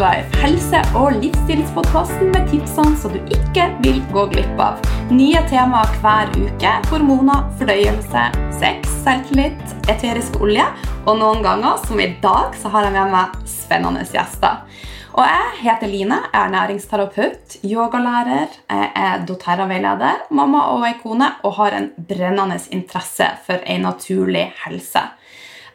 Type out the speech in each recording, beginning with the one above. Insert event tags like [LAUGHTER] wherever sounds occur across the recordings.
Lila helse- og livsstilspodkasten med tipsene som du ikke vil gå glipp av. Nye temaer hver uke. Hormoner, fordøyelse, sex, selvtillit, eterisk olje. Og noen ganger, som i dag, så har jeg med meg spennende gjester. Og jeg heter Line, jeg er næringsterapeut, yogalærer, jeg er doTERRA-veileder, mamma og ei kone, og har en brennende interesse for ei naturlig helse.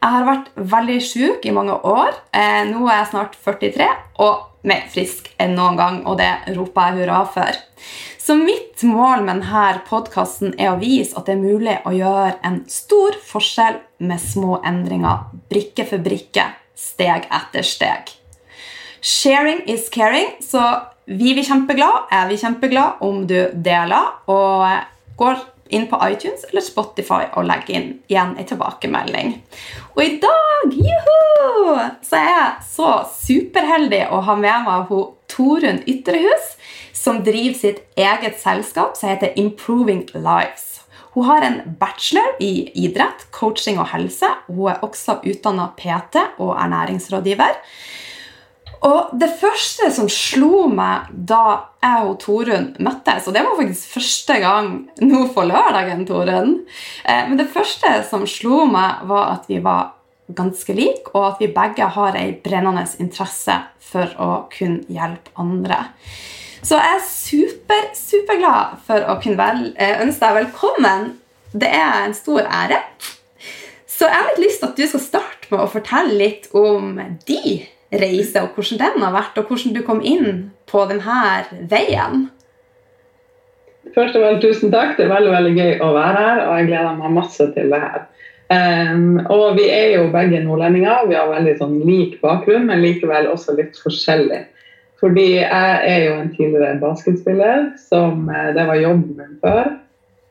Jeg har vært veldig sjuk i mange år. Eh, nå er jeg snart 43 og mer frisk enn noen gang, og det roper jeg hurra for. Så mitt mål med denne podkasten er å vise at det er mulig å gjøre en stor forskjell med små endringer, brikke for brikke, steg etter steg. Sharing is caring, så vi blir kjempeglade, jeg blir kjempeglad om du deler og går inn på iTunes eller Spotify og legge inn igjen en tilbakemelding. Og i dag juhu, så er jeg så superheldig å ha med meg hun Torunn Ytrehus, som driver sitt eget selskap som heter Improving Lives. Hun har en bachelor i idrett, coaching og helse. Hun er også utdanna PT og ernæringsrådgiver. Og det første som slo meg da jeg og Torunn møttes, og det var faktisk første gang nå på lørdagen, Torunn eh, Men det første som slo meg, var at vi var ganske like, og at vi begge har ei brennende interesse for å kunne hjelpe andre. Så jeg er super, superglad for å kunne vel, eh, ønske deg velkommen. Det er en stor ære. Så jeg har litt lyst til at du skal starte med å fortelle litt om de reise, og hvordan den har vært, og hvordan du kom inn på denne veien. Først og fremst tusen takk. Det er veldig veldig gøy å være her, og jeg gleder meg masse til det her. Um, og vi er jo begge nordlendinger. Vi har veldig sånn lik bakgrunn, men likevel også litt forskjellig. Fordi jeg er jo en tidligere basketspiller, som eh, det var jobben min før.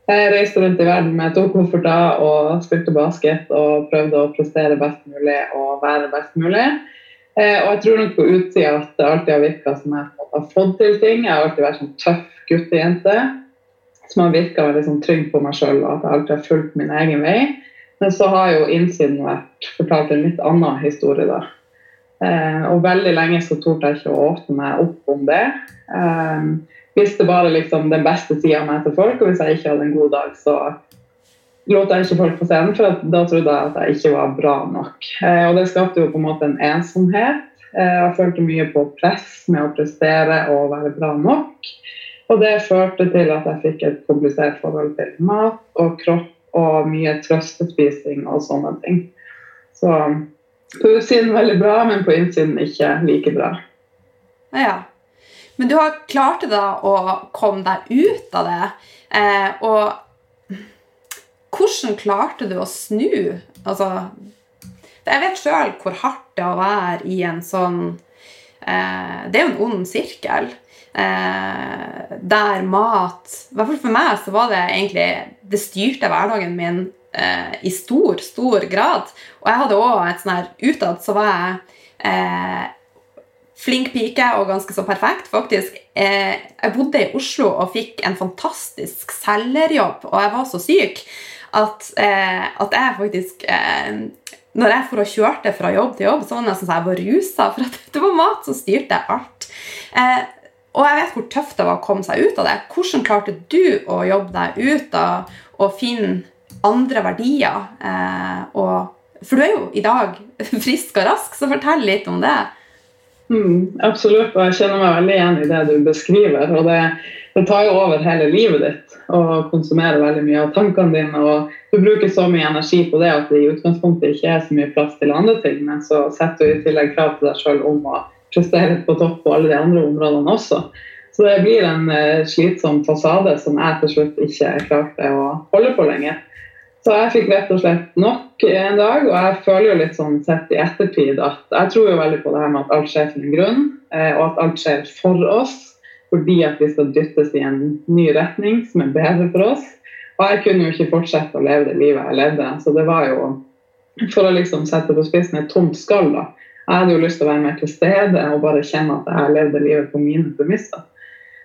Jeg reiste rundt i verden med to kofferter og spilte basket og prøvde å prestere best mulig og være best mulig. Eh, og jeg tror nok på utsida at det alltid har virka som jeg har fått til ting. Jeg har alltid vært sånn tøff guttejente som har virka veldig sånn trygg på meg sjøl, og at jeg alltid har fulgt min egen vei. Men så har jo innsiden vært fortalt en litt annen historie, da. Eh, og veldig lenge så torde jeg ikke å åpne meg opp om det. Eh, visste bare liksom den beste sida av meg til folk, og hvis jeg ikke hadde en god dag, så lot jeg ikke folk på scenen, for da trodde jeg at jeg ikke var bra nok. Eh, og det skapte jo på en måte en ensomhet. Eh, jeg følte mye på press med å prestere og være bra nok. Og det førte til at jeg fikk et komplisert forhold til mat og kropp og mye trøstespising og sånne ting. Så på utsiden veldig bra, men på innsiden ikke like bra. Ja. Men du har klart det da å komme deg ut av det. Eh, og hvordan klarte du å snu? Altså, jeg vet sjøl hvor hardt det er å være i en sånn eh, Det er jo en ond sirkel. Eh, der mat I hvert fall for meg så var det egentlig Det styrte hverdagen min eh, i stor, stor grad. Og jeg hadde òg et sånn her Utad så var jeg eh, flink pike og ganske så perfekt, faktisk. Eh, jeg bodde i Oslo og fikk en fantastisk selgerjobb, og jeg var så syk at, eh, at jeg faktisk eh, Når jeg for og kjørte fra jobb til jobb, så var det nesten så jeg var rusa. For at [LAUGHS] det var mat som styrte alt. Eh, og jeg vet hvor tøft det var å komme seg ut av det. Hvordan klarte du å jobbe deg ut av å finne andre verdier? Eh, og, for du er jo i dag [LAUGHS] frisk og rask, så fortell litt om det. Mm, absolutt, og jeg kjenner meg veldig igjen i det du beskriver. og det det tar jo over hele livet ditt og konsumerer veldig mye av tankene dine. og Du bruker så mye energi på det at det i utgangspunktet ikke er så mye plass til andre ting, men så setter du i tillegg krav til deg sjøl om å prestere på topp på alle de andre områdene også. Så det blir en uh, slitsom fasade som jeg til slutt ikke klarte å holde på lenger. Så jeg fikk rett og slett nok en dag, og jeg føler jo litt sånn sett i ettertid at jeg tror jo veldig på det her med at alt skjer til en grunn, uh, og at alt skjer for oss fordi at vi skal dyttes i en ny retning som er bedre for oss. Og jeg kunne jo ikke fortsette å leve det livet jeg levde. Så det var jo, for å liksom sette på spissen, et tomt skall. da. Jeg hadde jo lyst til å være mer til stede og bare kjenne at jeg levde livet på mine premisser.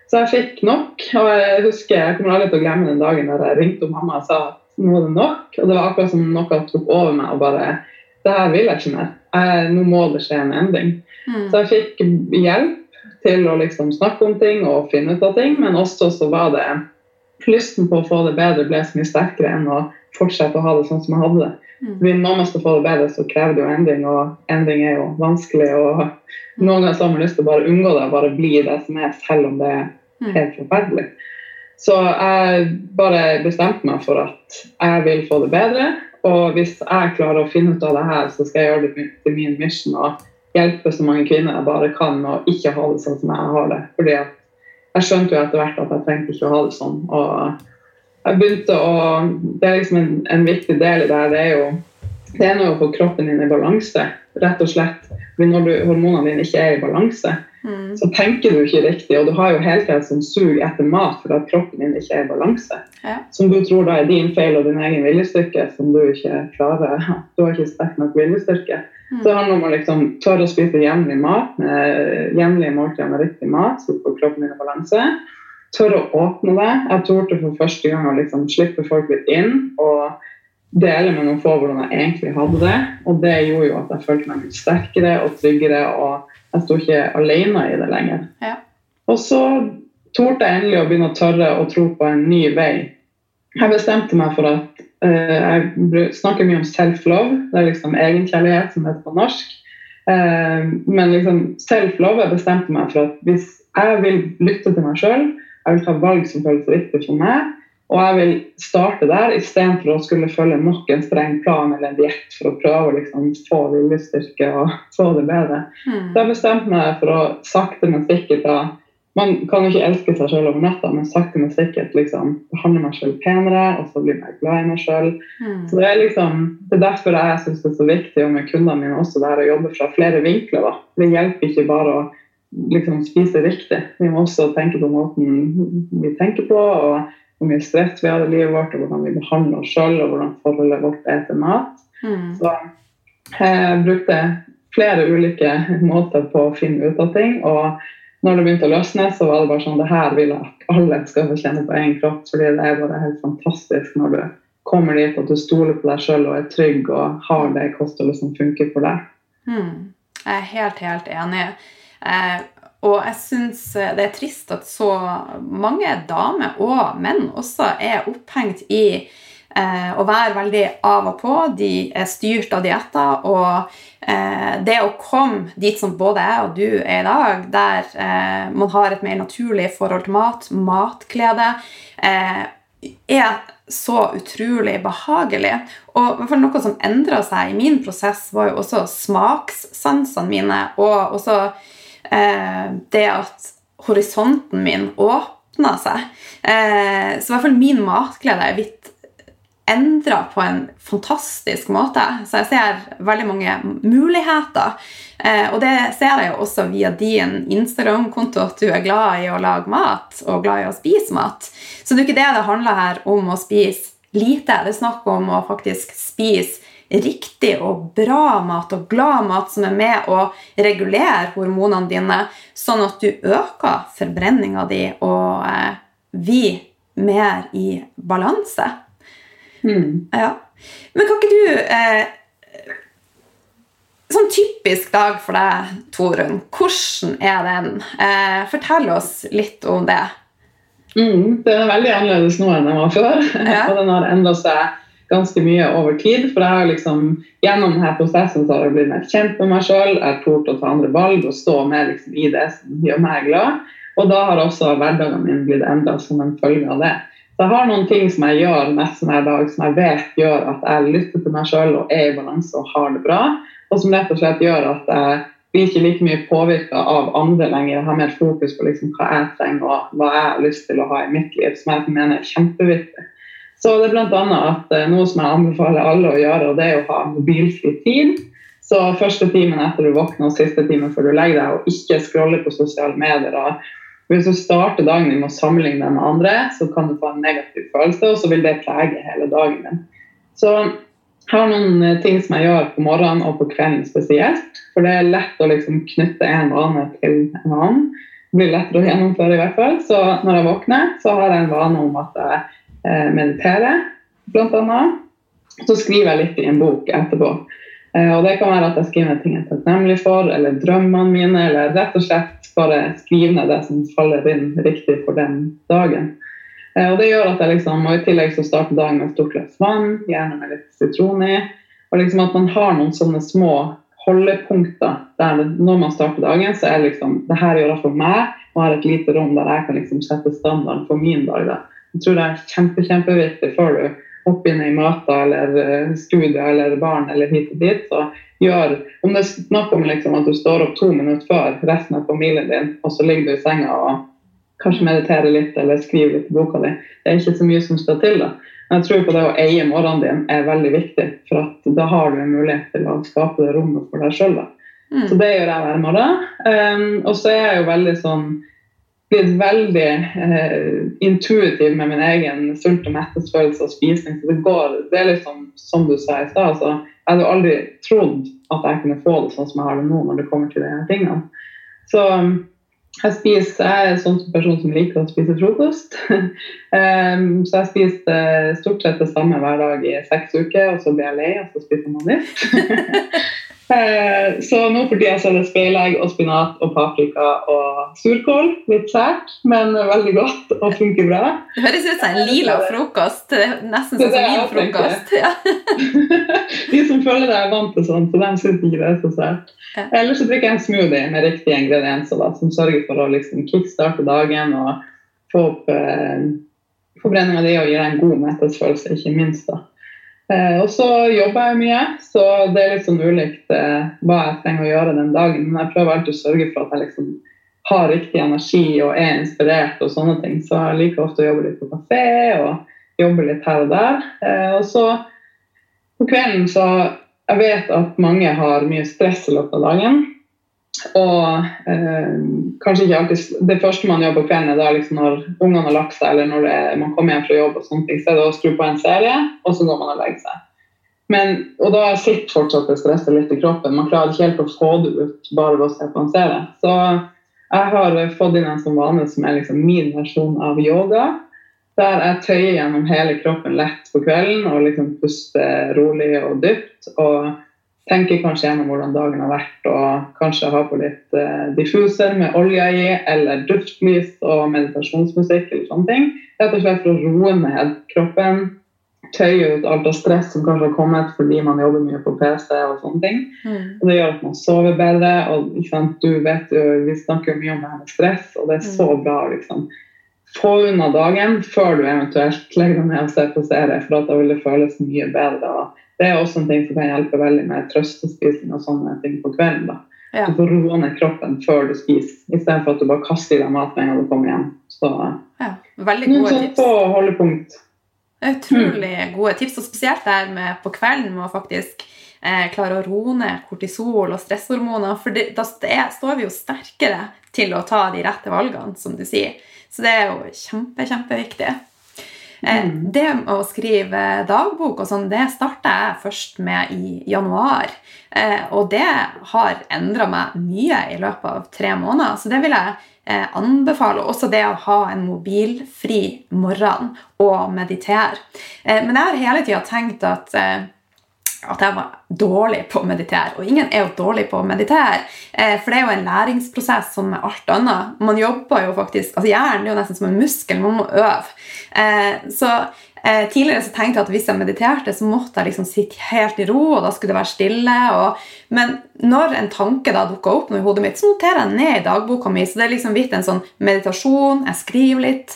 Så jeg fikk nok. Og jeg husker, jeg kommer aldri til å glemme den dagen da jeg ringte mamma og sa at nå er det nok. Og det var akkurat som noe tok over meg og bare Det her vil jeg ikke mer. Nå må det skje en endring. Mm. Så jeg fikk hjelp til å liksom snakke om ting og finne ut av ting, men også så var det lysten på å få det bedre ble så mye sterkere enn å fortsette å ha det sånn som jeg hadde det. Mm. Hvis man skal få det bedre, så krever det jo endring, og endring er jo vanskelig. og Noen ganger har man lyst til å bare unngå det og bare bli det som er, selv om det er mm. helt forferdelig. Så jeg bare bestemte meg for at jeg vil få det bedre. Og hvis jeg klarer å finne ut av det her, så skal jeg gjøre det til min mission og hjelpe så mange kvinner jeg bare kan, og ikke ha det sånn som jeg har det. Fordi jeg skjønte jo etter hvert at jeg trengte ikke å ha det sånn. og jeg begynte å Det er liksom en, en viktig del i det her. Det er jo det er noe å få kroppen din i balanse, rett og slett. For når du, hormonene dine ikke er i balanse, mm. så tenker du ikke riktig. Og du har jo hele tiden sånn sug etter mat fordi at kroppen din ikke er i balanse. Ja. Som du tror da er din feil og din egen viljestyrke, som du ikke klarer. Du har ikke sterk nok viljestyrke. Mm. Så det handler om å liksom tørre å spise jevnlig mat med jevnlige måltider med riktig mat, så får kroppen din i balanse tørre å åpne det. Jeg torde for første gang å liksom slippe folk litt inn og dele med noen få hvordan jeg egentlig hadde det. Og det gjorde jo at jeg følte meg mye sterkere og tryggere, og jeg sto ikke alene i det lenger. Ja. Og så torde jeg endelig å begynne å tørre å tro på en ny vei. Jeg bestemte meg for at Jeg snakker mye om self-love. Det er liksom egenkjærlighet, som heter på norsk. Uh, men liksom self-love jeg bestemte meg for at hvis jeg vil lytte til meg sjøl, jeg vil ta valg som føles riktig for meg. Og jeg vil starte der istedenfor å skulle følge nok en streng plan eller en diett for å prøve å liksom få viljestyrke og få det bedre. Mm. Så jeg bestemte meg for å sakte, men sikkert da Man kan jo ikke elske seg selv over natta, men sakte, men sikkert liksom behandle meg selv penere og så blir jeg glad i meg selv. Mm. Så det er liksom, det er derfor jeg syns det er så viktig og med kundene mine også det her å jobbe fra flere vinkler. da. Det hjelper ikke bare å liksom spise riktig. Vi må også tenke på måten vi tenker på, og hvor mye stress vi har i livet vårt, og hvordan vi behandler oss sjøl, og hvordan forholdet vårt er til mat. Mm. Så jeg brukte flere ulike måter på å finne ut av ting. og når det begynte å løsne, så var det bare sånn det her vil jeg at alle skal få kjenne på egen kropp. fordi det er bare helt fantastisk når du kommer dit at du stoler på deg sjøl og er trygg og har det kostholdet som funker for deg. Mm. Jeg er helt, helt enig. Eh, og jeg syns eh, det er trist at så mange damer og menn også er opphengt i å være veldig av og på. De er styrt av dietter. Og eh, det å komme dit som både jeg og du er i dag, der eh, man har et mer naturlig forhold til mat, matglede, eh, er så utrolig behagelig. Og noe som endra seg i min prosess, var jo også smakssansene mine. og også eh, det at horisonten min åpna seg. Eh, så i hvert fall min matglede er blitt endra på en fantastisk måte. Så jeg ser veldig mange muligheter. Eh, og det ser jeg jo også via din Instagram-konto, at du er glad i å lage mat og glad i å spise mat. Så det er ikke det det handler her om å spise lite. Det er snakk om å faktisk spise riktig og bra mat og glad mat som er med å regulere hormonene dine, sånn at du øker forbrenninga di og eh, vi mer i balanse. Mm. Ja. Men kan ikke du eh, Sånn typisk dag for deg, Torunn. Hvordan er den? Eh, fortell oss litt om det. Mm, det er veldig annerledes nå enn den var før. Ja. [LAUGHS] og den har endra seg ganske mye over tid. For jeg har liksom, gjennom denne prosessen så har jeg blitt mer kjent med meg sjøl. Jeg har tort å ta andre valg og stå med liksom, i det som gjør meg glad. Og da har også hverdagen min blitt endra som en følge av det. Så jeg har noen ting som jeg gjør nesten hver dag som jeg vet gjør at jeg lytter til meg sjøl og er i balanse og har det bra. Og som rett og slett gjør at jeg blir ikke like mye påvirka av andre lenger. Jeg har mer fokus på liksom hva jeg trenger og hva jeg har lyst til å ha i mitt liv, som jeg mener er kjempeviktig. Så det er bl.a. at eh, noe som jeg anbefaler alle å gjøre, og det er å ha mobilfri tid. Så første timen etter du våkner og siste timen før du legger deg, og ikke scrolle på sosiale medier. Hvis du starter dagen din med å sammenligne deg med andre, så kan du få en negativ følelse, og så vil det prege hele dagen din. Så jeg har noen eh, ting som jeg gjør på morgenen og på kvelden spesielt. For det er lett å liksom knytte en vane til en annen. Det blir lettere å gjennomføre i hvert fall. Så når jeg våkner, så har jeg en vane om at jeg mediterer, meditere, bl.a. Så skriver jeg litt i en bok etterpå. Eh, og det kan være at jeg skriver ting jeg er takknemlig for, eller drømmene mine, eller rett og slett bare skriver ned det som faller inn riktig for den dagen. Eh, og det gjør at jeg liksom, og I tillegg så starter dagen med et stort glass vann, gjerne med litt sitron i. Og liksom at man har noen sånne små holdepunkter der når man starter dagen, så er liksom det her gjør det for meg, og har et lite rom der jeg kan liksom sette standarden for min dag. da. Jeg tror det er kjempe, kjempeviktig før du hopper inn i møter eller eh, studier eller barn eller hit og dit. så gjør, Om det er snakk om liksom at du står opp to minutter før resten av familien din, og så ligger du i senga og kanskje mediterer litt eller skriver litt i boka di, det er ikke så mye som skal til. da. Men jeg tror på det å eie morgenen din er veldig viktig, for at da har du en mulighet til å skape det rommet for deg sjøl. Mm. Så det gjør jeg hver morgen. Um, og så er jeg jo veldig sånn blitt veldig eh, intuitiv med min egen sult- og mettelsesfølelse og spising. Så det går, det er liksom som du sa i stad. Altså, jeg hadde jo aldri trodd at jeg kunne få det sånn som jeg har det nå når det kommer til disse tingene. Så jeg, spiser, jeg er en sånn person som liker å spise frokost. um, [LAUGHS] så jeg spiser stort sett det samme hver dag i seks uker, og så blir jeg lei, og så spiser man nytt. [LAUGHS] Eh, så nå for tida er det speilegg og spinat og paprika og surkål. Litt sært, men veldig godt og funker bra. Det høres ut som en lila frokost. Nesten sånn som min frokost. [LAUGHS] Ja. [LAUGHS] de som føler deg vant til sånn, så de syns ikke det er så sært. Ja. Eller så drikker jeg en smoothie med riktige ingredienser da, som sørger for å liksom kickstarte dagen og få opp eh, forbrenninga di og gi deg en god metthetsfølelse, ikke minst. da. Eh, og så jobber jeg mye, så det er litt sånn ulikt eh, hva jeg trenger å gjøre den dagen. Men jeg prøver alltid å sørge for at jeg liksom har riktig energi og er inspirert og sånne ting. Så jeg liker ofte å jobbe litt på kafé og jobbe litt her og der. Eh, og så på kvelden så Jeg vet at mange har mye stress i løpet av dagen. Og eh, kanskje ikke alltid Det første man gjør på kvelden, er da liksom når ungene har lagt seg, eller når det, man kommer hjem fra jobb, og sånne ting, så er det å skru på en serie, og så går man og legger seg. Men, og da sitter fortsatt det stresset litt i kroppen. Man klarer ikke helt å få det ut bare ved å se på en serie. Så jeg har fått inn en sånn vane som er liksom min versjon av yoga. Der jeg tøyer gjennom hele kroppen lett på kvelden og liksom puster rolig og dypt. og tenker kanskje gjennom hvordan dagen har vært, og kanskje ha på litt uh, diffuser med olje i, eller duftlys og meditasjonsmusikk eller sånne ting. Rett og slett for å roe ned kroppen, tøye ut alt av stress som kanskje har kommet fordi man jobber mye på PC og sånne ting. Mm. Og det gjør at man sover bedre, og du vet jo, vi snakker mye om det her med stress, og det er så mm. bra liksom få unna dagen før du eventuelt legger deg ned og ser på serie, for da vil det føles mye bedre. og det er også en ting som kan hjelpe veldig med trøstespising og sånne ting på kvelden. da. Ja. Du får roe ned kroppen før du spiser, istedenfor at du bare kaster i deg mat med en gang du kommer hjem. Så, ja, veldig gode tips. På holdepunkt. Utrolig mm. gode tips, og spesielt der med på kvelden med å faktisk eh, klare å roe ned kortisol og stresshormoner. For det, da står vi jo sterkere til å ta de rette valgene, som du sier. Så det er jo kjempe, kjempeviktig. Eh, mm. Det å skrive dagbok og sånn, det starta jeg først med i januar. Eh, og det har endra meg mye i løpet av tre måneder. Så det vil jeg eh, anbefale. Også det å ha en mobilfri morgen og meditere. Men jeg har hele tida tenkt at at jeg var dårlig på å meditere. Og ingen er jo dårlig på å meditere, for det er jo en læringsprosess som med alt annet. Man jobber jo faktisk, altså Hjernen er jo nesten som en muskel, man må øve. Eh, så eh, Tidligere så tenkte jeg at hvis jeg mediterte, så måtte jeg liksom sitte helt i ro, og da skulle det være stille. Og, men når en tanke da dukka opp i hodet mitt, så noterer jeg ned i dagboka mi. Så det er liksom blitt en sånn meditasjon. Jeg skriver litt.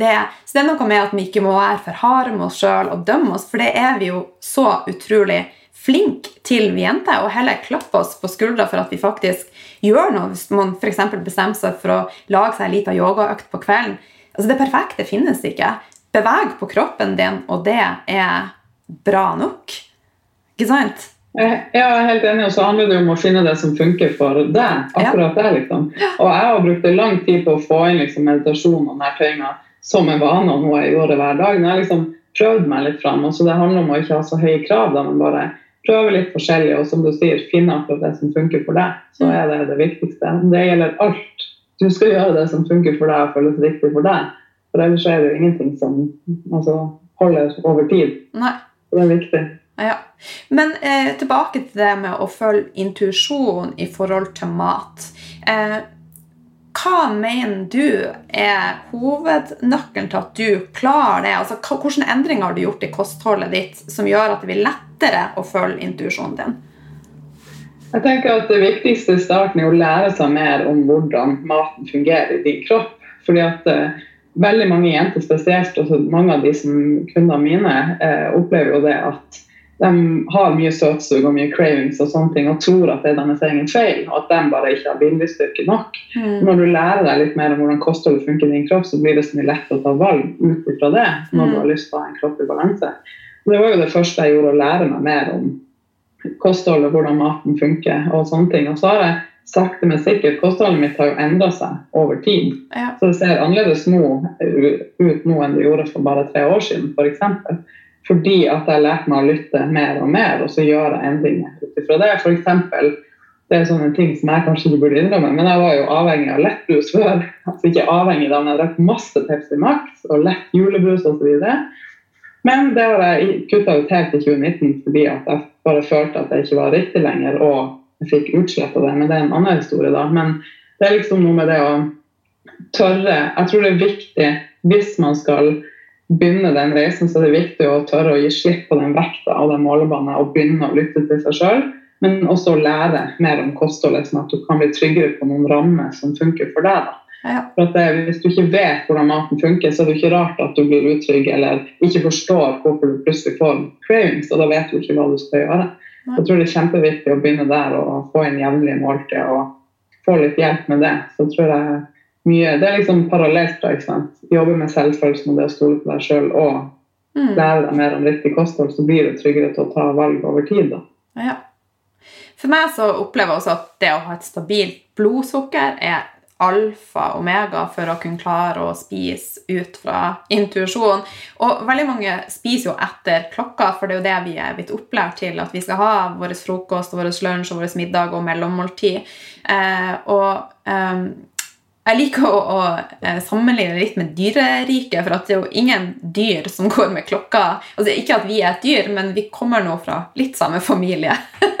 det, Så det er noe med at vi ikke må være for harde med oss sjøl og dømme oss, for det er vi jo så utrolig flinke til, vi jenter, og heller klappe oss på skuldra for at vi faktisk gjør noe. Hvis man f.eks. bestemmer seg for å lage seg ei lita yogaøkt på kvelden, Altså Det perfekte finnes ikke. Beveg på kroppen din, og det er bra nok. Ikke sant? Jeg er helt enig, og så handler det om å finne det som funker for deg. akkurat det liksom. Og jeg har brukt lang tid på å få inn liksom, meditasjon og nærtøyinga som en vane, og noe jeg gjorde hver dag. Men jeg liksom prøvd meg litt fram. og så Det handler om å ikke ha så høye krav, da, men bare prøve litt forskjellig. Og som du sier, finne akkurat det som funker for deg. Så mm. er det det viktigste. Det gjelder alt du skal gjøre det som funker for deg og føles riktig for deg. For ellers er det jo ingenting som altså, holder over tid. Nei. Det er viktig. Ja. Men eh, tilbake til det med å følge intuisjon i forhold til mat. Eh, hva mener du er hovednøkkelen til at du klarer det? Altså, hvilke endringer har du gjort i kostholdet ditt som gjør at det blir lettere å følge intuisjonen din? Jeg tenker at Det viktigste i starten er å lære seg mer om hvordan maten fungerer i din kropp. Fordi at uh, Veldig mange jenter spesielt, og mange av de som kundene mine, eh, opplever jo det at de har mye søtsug og mye cravings og sånne ting, og tror at det er deres egen feil, og at de bare ikke har viljestyrke nok. Mm. Når du lærer deg litt mer om hvordan kostholdet funker i din kropp, så blir det så mye lettere å ta valg ut fra det når mm. du har lyst til å ha en kropp i balanse. Og det var jo det første jeg gjorde, å lære meg mer om kostholdet, hvordan maten funker og sånne ting. Og så har jeg sakte, men sikkert Kostholdet mitt har jo endra seg over tid. Ja. Så det ser annerledes nå, ut nå enn det gjorde for bare tre år siden, f.eks. Fordi at jeg har lært meg å lytte mer og mer, og så gjøre endringer ut ifra det. For eksempel, det er sånne ting som jeg kanskje ikke burde innrømme, men jeg var jo avhengig av lettbrus før. Altså ikke avhengig da, men jeg drakk masse Pepsi Max og lett julebrus osv. Men det har jeg kutta ut helt i 2019 fordi at jeg bare følte at det ikke var riktig lenger, og jeg fikk utslett av det. Men det er en annen historie, da. Men det er liksom noe med det å tørre Jeg tror det er viktig hvis man skal begynne den reisen, så er det viktig å tørre å gi slipp på den vekta av den målebanen og begynne å lytte til seg sjøl. Men også lære mer om kostholdet, sånn at du kan bli tryggere på noen rammer som funker for deg. Ja. For det, Hvis du ikke vet hvordan maten funker, så er det ikke rart at du blir utrygg eller ikke forstår hvorfor du plutselig får cravings, og da vet du ikke hva du skal gjøre. Jeg tror det er kjempeviktig å begynne der og få inn jevnlige måltid og få litt hjelp med det. Så tror jeg mye, Det er liksom parallelt. da, ikke sant? Jobbe med selvfølelsen og det å stole på deg sjøl og mm. lære deg mer om riktig kosthold, så blir du tryggere til å ta valg over tid. da. Ja. For meg så opplever jeg også at det å ha et stabilt blodsukker er alfa og omega for å kunne klare å spise ut fra intuisjon. Og veldig mange spiser jo etter klokka, for det er jo det vi er blitt opplært til. At vi skal ha vår frokost, vår lunsj, vår middag og mellommåltid. Eh, og eh, jeg liker å, å, eh, sammenligne litt med dyreriket, for at det er jo ingen dyr som går med klokka. Altså Ikke at vi er et dyr, men vi kommer nå fra litt samme familie. [LAUGHS]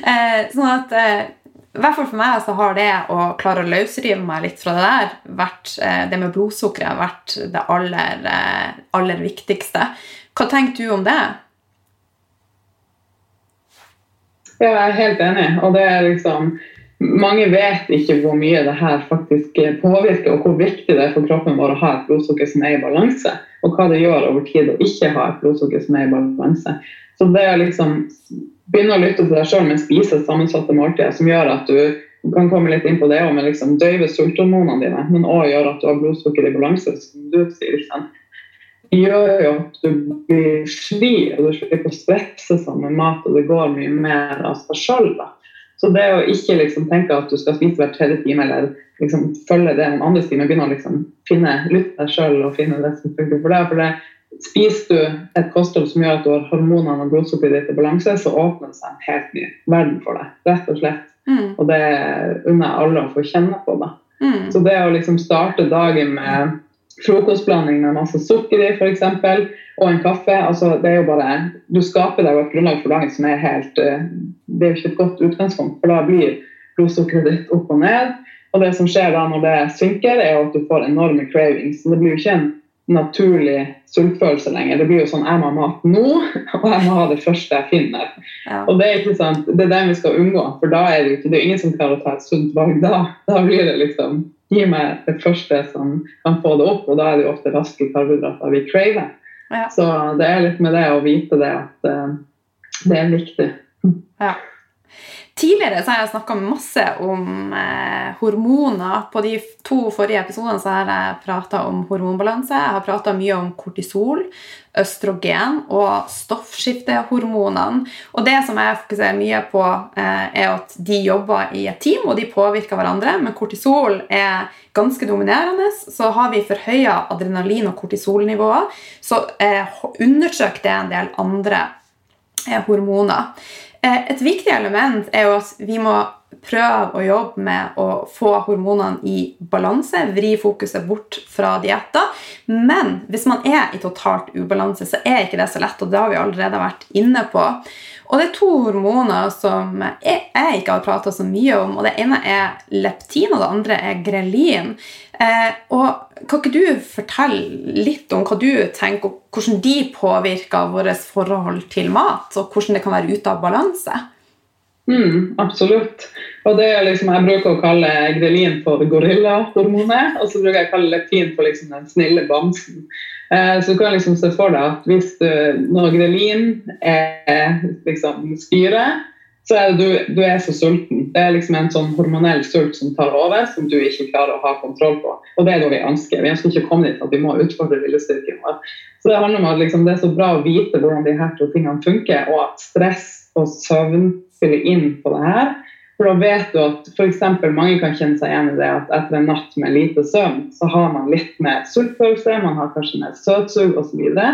Eh, sånn at eh, i hvert fall for meg så har det å klare å løsrive meg litt fra det der, vært, det med blodsukkeret vært det aller, aller viktigste. Hva tenker du om det? Ja, jeg er helt enig. Og det er liksom mange vet ikke hvor mye det her faktisk påvirker, og hvor viktig det er for kroppen vår å ha et blodsukker som er i balanse. Og hva det gjør over tid å ikke ha et blodsukker som er i balanse. Så det å liksom begynne å lytte til deg sjøl, men spise sammensatte måltider som gjør at du kan komme litt inn på det med liksom døyve sulthormonene dine, men òg gjør at du har blodsukker i balanse, som du sier. Det gjør jo at du blir sli, og du slipper å stresse sammen med mat, og det går mye mer av seg sjøl. Så det å ikke liksom tenke at du skal spise hver tredje time, eller liksom følge det en andre time, begynne å liksom finne lytte deg sjøl og finne det som funker for deg. For det, Spiser du et kosthold som gjør at du har hormonene og blodsukkeret ditt i balanse, så åpner det seg en helt ny verden for deg. Rett og slett. Mm. Og det unner jeg alle å få kjenne på. da. Mm. Så det å liksom starte dagen med frokostblanding med masse sukker i, f.eks og en kaffe. altså det er jo bare, Du skaper deg et grunnlag for dagen som er helt eh, Det er jo ikke et godt utgangspunkt, for da blir blodsukkeret ditt opp og ned. Og det som skjer da når det synker, er jo at du får enorme cravings. Så det blir jo ikke en naturlig sultfølelse lenger. Det blir jo sånn jeg må ha mat nå, [LAUGHS] og jeg må ha det første jeg finner. Ja. Og Det er ikke sant, det er det vi skal unngå, for da er det ikke, det er ingen som klarer å ta et sunt valg da. [LAUGHS] Da blir det liksom Gi meg det første som kan få det opp, og da er det jo ofte raske karbohydrater vi craver. Ja. Så det er litt med det å vite det at uh, det er viktig. Ja. Tidligere så har jeg snakka masse om eh, hormoner. På de to forrige episodene har jeg prata om hormonbalanse. Jeg har prata mye om kortisol, østrogen og stoffskiftehormonene. Og det som jeg fokuserer mye på, eh, er at de jobber i et team, og de påvirker hverandre. Men kortisol er ganske dominerende. Så har vi forhøya adrenalin- og kortisolnivåer, så eh, undersøk det en del andre eh, hormoner. Eh, et viktig element er jo at vi må prøve å jobbe med å få hormonene i balanse, vri fokuset bort fra dietter. Men hvis man er i totalt ubalanse, så er ikke det så lett, og det har vi allerede vært inne på. Og det er to hormoner som jeg, ikke har prata så mye om. og Det ene er leptin, og det andre er grelin. Eh, og Kan ikke du fortelle litt om hva du tenker, og hvordan de påvirker vårt forhold til mat, og hvordan det kan være ute av balanse? Mm, absolutt. Og det er liksom, Jeg bruker å kalle grelin for gorillahormonet, og så bruker jeg å kalle leptin for liksom den snille bamsen. Eh, så du kan liksom se for deg at hvis du, når grelin er liksom styret, så er du, du er så sulten. Det er liksom en sånn hormonell sult som tar over, som du ikke klarer å ha kontroll på. Og det er det vi ønsker. Vi ønsker ikke å komme dit at vi må utfordre viljestyrken vår. Så det handler om at liksom, det er så bra å vite hvordan de her to tingene funker, og at stress og søvn spiller inn på det her. For da vet du at f.eks. mange kan kjenne seg igjen i det at etter en natt med lite søvn, så har man litt mer sultfølelse, man har kanskje mer søtsug osv. Og så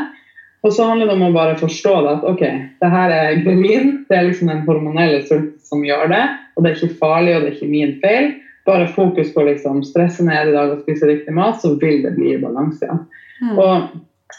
handler det om å bare forstå det at ok, det her er grelin, det er liksom den hormonelle sulten som gjør det, og det er ikke farlig, og det er ikke min feil. Bare fokus på liksom stresse ned i dag og spise riktig mat, så vil det bli balanse igjen. Mm. Og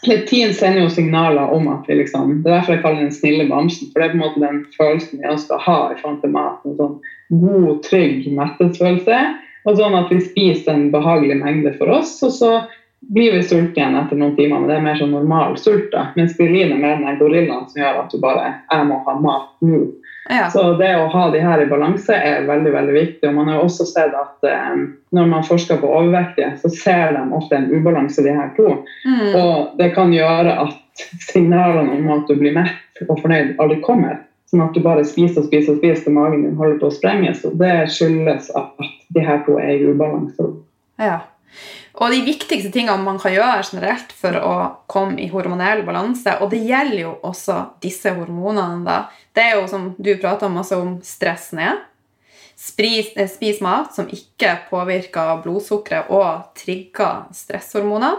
Leptin sender jo signaler om at vi liksom Det er derfor jeg kaller den snille bamsen. For det er på en måte den følelsen vi ønsker å ha i forhold til mat. En sånn god, trygg mettelsesfølelse. Og sånn at vi spiser en behagelig mengde for oss, og så blir vi sultne igjen etter noen timer. Men det er mer sånn normal sult. da. Mens spirulin er mer den gorillaen som gjør at du bare Jeg må ha mat nå. Ja. Så det å ha de her i balanse er veldig veldig viktig. og Man har jo også sett at eh, når man forsker på overvektige, så ser de ofte en ubalanse, de her to. Mm. Og det kan gjøre at signalene om at du blir mett og fornøyd, aldri kommer. Sånn at du bare spiser og spiser og spiser til magen din holder på å sprenges. Og det skyldes at de her to er i ubalanse. Ja. Og de viktigste tingene man kan gjøre generelt for å komme i hormonell balanse, og det gjelder jo også disse hormonene, da, det er jo som du prater masse om stress ned. Spis, eh, spis mat som ikke påvirker blodsukkeret og trigger stresshormonene.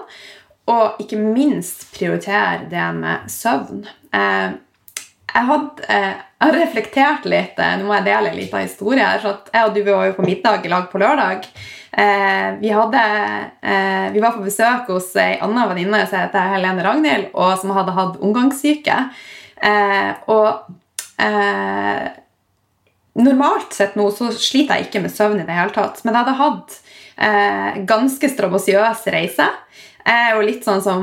Og ikke minst prioritere det med søvn. Eh, jeg, hadde, eh, jeg har reflektert litt. Nå må jeg dele en liten historie. For jeg og du var jo på middag i lag på lørdag. Eh, vi, hadde, eh, vi, var på besøk hos ei anna venninne som heter Helene Ragnhild, og som hadde hatt omgangssyke. Eh, og normalt sett nå så sliter jeg ikke med søvn i det hele tatt, men jeg hadde hatt ganske strabasiøs reise. Jeg er jo litt sånn som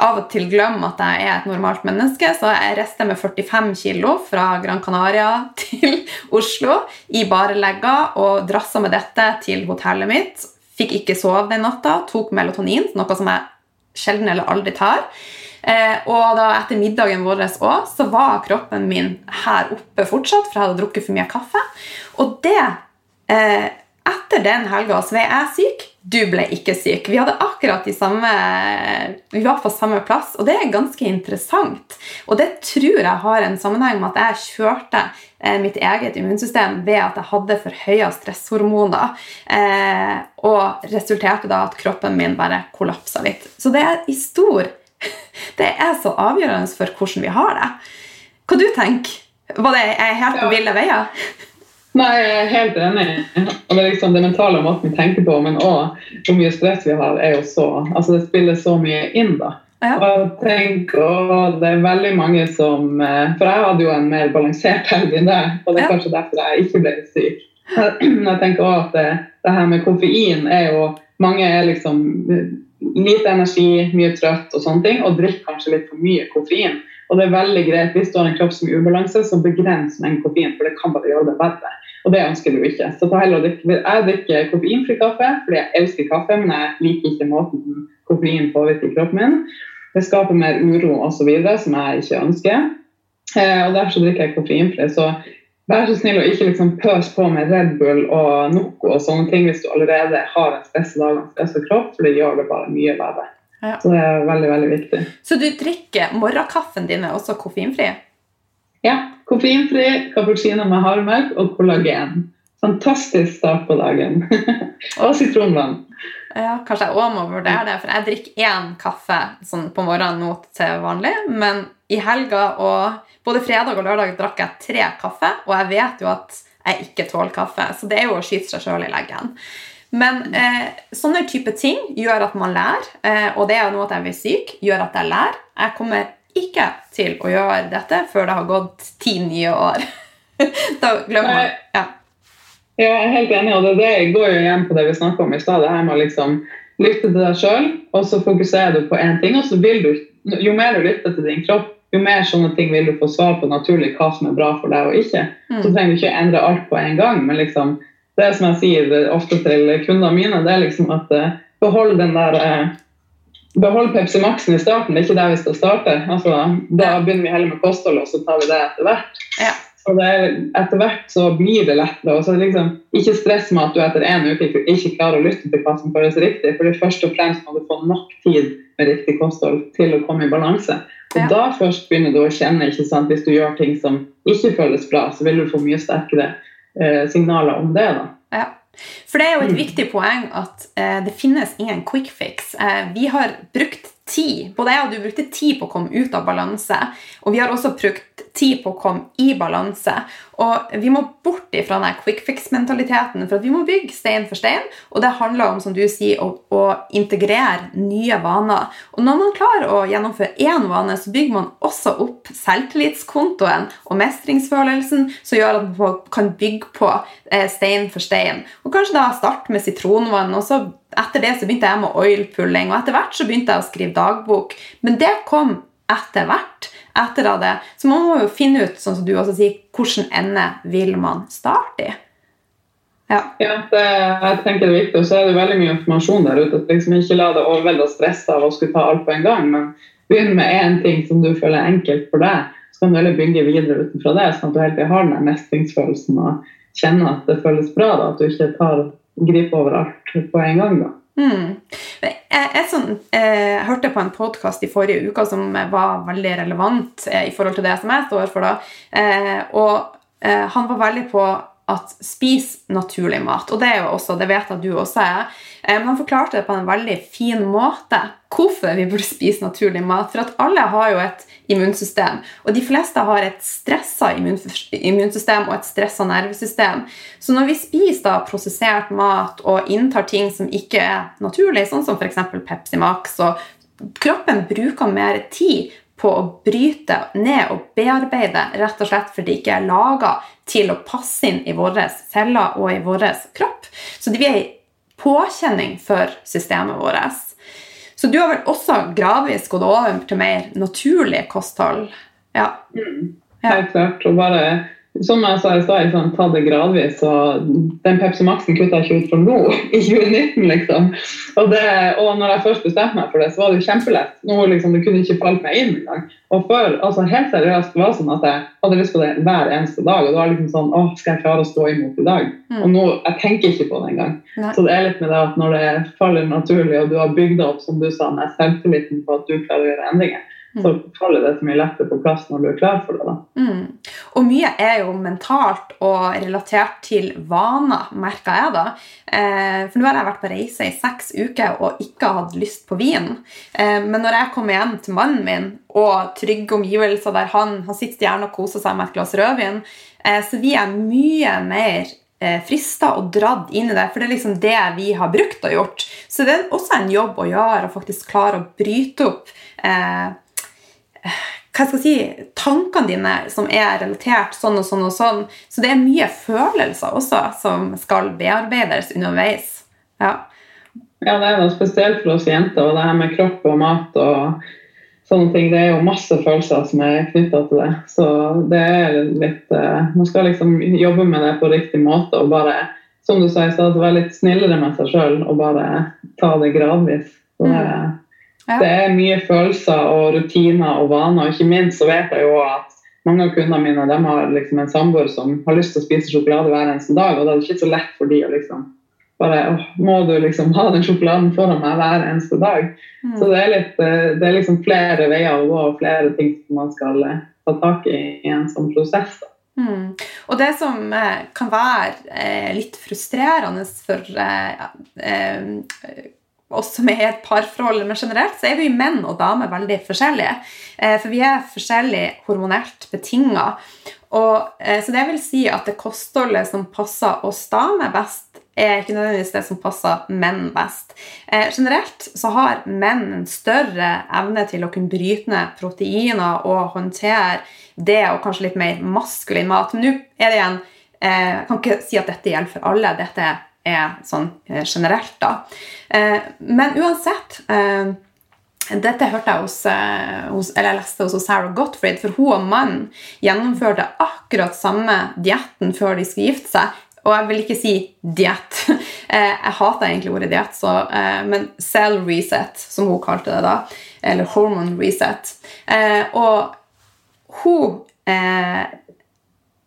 av og til glemmer at jeg er et normalt menneske, så jeg reiste med 45 kg fra Gran Canaria [LAUGHS] til Oslo i bare legger og drassa med dette til hotellet mitt. Fikk ikke sove den natta, tok melatonin, noe som jeg sjelden eller aldri tar. Eh, og da etter middagen vår også, så var kroppen min her oppe fortsatt, for jeg hadde drukket for mye kaffe. Og det eh, Etter den helga så var jeg syk du ble ikke syk. Vi hadde akkurat de samme Vi var på samme plass, og det er ganske interessant. Og det tror jeg har en sammenheng med at jeg kjørte eh, mitt eget immunsystem ved at jeg hadde for høye stresshormoner, eh, og resulterte da at kroppen min bare kollapsa litt. Så det er i stor [LAUGHS] Det er så avgjørende for hvordan vi har det. Hva du tenker Var det jeg helt på ville veier? Nei, jeg er helt enig. Og det er liksom det mentale måten vi tenker på, men òg hvor mye stress vi har, er jo så Altså, det spiller så mye inn, da. Ja. Og tenk, å, det er veldig mange som eh, For jeg hadde jo en mer balansert helg enn deg, og det er ja. kanskje derfor jeg ikke ble syk. Jeg tenker også at det, det, her med koffein er jo Mange er liksom lite energi, mye trøtt og sånne ting, og drikker kanskje litt for mye koffein. Og det er veldig greit hvis du har en kropp som er i ubalanse, så begrens mengden koffein, for det kan bare gjøre det verre. Og det ønsker du ikke. Så ta heller drikke, Jeg drikker koffeinfri kaffe fordi jeg elsker kaffe, men jeg liker ikke måten koffein påvirker kroppen min. Det skaper mer uro osv. som jeg ikke ønsker. Eh, og Derfor drikker jeg koffeinfri. Så vær så snill å ikke liksom pøse på med Red Bull og Noco og sånne ting hvis du allerede har en stresset dag og en stresset kropp, for det gjør det bare mye verre. Ja. Så det er veldig, veldig viktig. Så du drikker morgenkaffen din er også koffeinfri? Ja. Koffeinfri cappuccino med havremelk og kollagen. Fantastisk start på dagen. [LAUGHS] og sitronvann. Ja, Kanskje jeg òg må vurdere det, for jeg drikker én kaffe sånn på morgenen nå til vanlig. Men i helga og både fredag og lørdag drakk jeg tre kaffe, og jeg vet jo at jeg ikke tåler kaffe. Så det er jo å skyte seg sjøl i leggen. Men eh, sånne type ting gjør at man lærer, eh, og det er jo noe at jeg blir syk, gjør at jeg lærer. Jeg kommer ikke til å gjøre dette før det har gått ti nye år. [LAUGHS] da glemmer man ja. ja. jeg er helt enig, og det, det går jo igjen på det vi snakka om i stad. Det her med å liksom lytte til deg sjøl, og så fokuserer du på én ting. og så vil du, Jo mer du lytter til din kropp, jo mer sånne ting vil du få svar på naturlig hva som er bra for deg og ikke. Mm. Så trenger du ikke endre alt på en gang, men liksom, det som jeg sier ofte til kundene mine, det er liksom at uh, behold den der uh, Behold Pepsi Max-en i starten, det er ikke der vi skal starte. Altså, da begynner vi heller med kosthold, og så tar vi det etter hvert. Ja. Og det, etter hvert så blir det lettere. og så liksom, Ikke stress med at du etter en uke ikke klarer å lytte til hva som føles riktig. for Først og fremst må du få nok tid med riktig kosthold til å komme i balanse. Og ja. Da først begynner du å kjenne ikke sant, Hvis du gjør ting som ikke føles bra, så vil du få mye sterkere eh, signaler om det. da. Ja. For det er jo et mm. viktig poeng at eh, det finnes ingen quick fix. Eh, vi har brukt tid. Både jeg og du brukte tid på å komme ut av balanse. Og vi har også brukt tid på å komme i balanse. Og vi må bort ifra den quick fix-mentaliteten, for vi må bygge stein for stein. Og det handler om som du sier, å, å, integrere nye vaner. Og når man klarer å gjennomføre én vane, så bygger man også opp selvtillitskontoen og mestringsfølelsen, som gjør at man kan bygge på eh, stein for stein. Og kanskje da starte med sitronvann. og så etter det så begynte jeg med oil-pulling, og etter hvert så begynte jeg å skrive dagbok. Men det kom etter hvert etter av det. Så man må jo finne ut sånn som du også sier, hvilken ende vil man starte i. Ja, ja det, jeg tenker det er viktig. Og så er det veldig mye informasjon der ute. liksom Ikke la deg overvelde og stresse av å skulle ta alt på en gang, men begynn med én ting som du føler er enkelt for deg. Så kan du heller bygge videre utenfra det, sånn at du helt har den mestringsfølelsen og kjenner at det føles bra. da, At du ikke tar grip over alt på en gang. da. Mm. Jeg, jeg, sånn, eh, jeg, hørte på en podkast i forrige uke som var veldig relevant eh, i forhold til det som jeg står for. da, eh, og Han var veldig på at spis naturlig mat. Og det er jo også, det vet jeg du også er. Men han forklarte det på en veldig fin måte hvorfor vi burde spise naturlig mat. For at alle har jo et immunsystem. Og de fleste har et stressa immunsystem og et stressa nervesystem. Så når vi spiser da prosessert mat og inntar ting som ikke er naturlig, sånn som f.eks. Pepsi Max, og kroppen bruker mer tid på å bryte ned og bearbeide, rett og slett fordi det ikke er laga til å passe inn i våre celler og i vår kropp. Så det blir en påkjenning for systemet vårt. Så du har vel også gradvis gått over til mer naturlig kosthold? Ja. Mm. Helt klart. Og bare som jeg sa i stad, liksom, ta det gradvis. og Den Pepsi Max-en kutta jeg ikke ut fra nå, [LAUGHS] i 2019, liksom. Og, det, og når jeg først bestemte meg for det, så var det jo kjempelett. Nå liksom, Det kunne ikke falt meg inn engang. Og før, altså helt seriøst, det var sånn at jeg hadde lyst på det hver eneste dag. Og det var liksom sånn Å, skal jeg klare å stå imot i dag? Mm. Og nå, jeg tenker ikke på det engang. Så det er litt med det at når det faller naturlig, og du har bygd det opp, som du sa, med selvtilliten på at du klarer å gjøre endringer, så mm. faller det så mye lettere på plass når du er klar for det. Mm. Og mye er jo mentalt og relatert til vaner, merka jeg da. Eh, for nå har jeg vært på reise i seks uker og ikke hatt lyst på vin. Eh, men når jeg kommer hjem til mannen min og trygge omgivelser der han, han sitter gjerne og koser seg med et glass rødvin, eh, så vi er mye mer frista og dratt inn i det, for det er liksom det vi har brukt og gjort. Så det er også en jobb å gjøre å faktisk klare å bryte opp eh, hva skal jeg si, tankene dine som er relatert sånn og sånn og sånn. Så det er mye følelser også som skal bearbeides underveis. Ja, ja det er noe spesielt for oss jenter. Og det her med kropp og mat og sånne ting. Det er jo masse følelser som er knytta til det. Så det er litt uh, Man skal liksom jobbe med det på riktig måte og bare, som du sa i stad, være litt snillere med seg sjøl og bare ta det gradvis. Så det, mm. Ja. Det er mye følelser og rutiner og vaner. og Ikke minst så vet jeg jo at mange av kundene mine de har liksom en samboer som har lyst til å spise sjokolade hver eneste dag. Og da er det ikke så lett for de å liksom bare åh, Må du liksom ha den sjokoladen foran meg hver eneste dag? Mm. Så det er, litt, eh, det er liksom flere veier å gå og flere ting som man skal eh, ta tak i i en sånn prosess. da. Mm. Og det som eh, kan være eh, litt frustrerende for eh, eh, oss som er i et parforhold, men generelt så er vi menn og damer veldig forskjellige. Eh, for vi er forskjellig hormonelt betinga. Eh, så det vil si at det kostholdet som passer oss damer best, er ikke nødvendigvis det som passer menn best. Eh, generelt så har menn en større evne til å kunne bryte ned proteiner og håndtere det og kanskje litt mer maskulin mat. Men nå er det igjen Jeg kan ikke si at dette gjelder for alle. Dette er sånn eh, generelt, da. Eh, men uansett eh, dette hørte jeg hos, hos, eller jeg leste hos Sarah Gottfried, for hun og mannen gjennomførte akkurat samme dietten før de skulle gifte seg. Og jeg vil ikke si diett. [LAUGHS] Jeg hater egentlig ordet diett, men cell reset, som hun kalte det da. Eller hormone reset. Og hun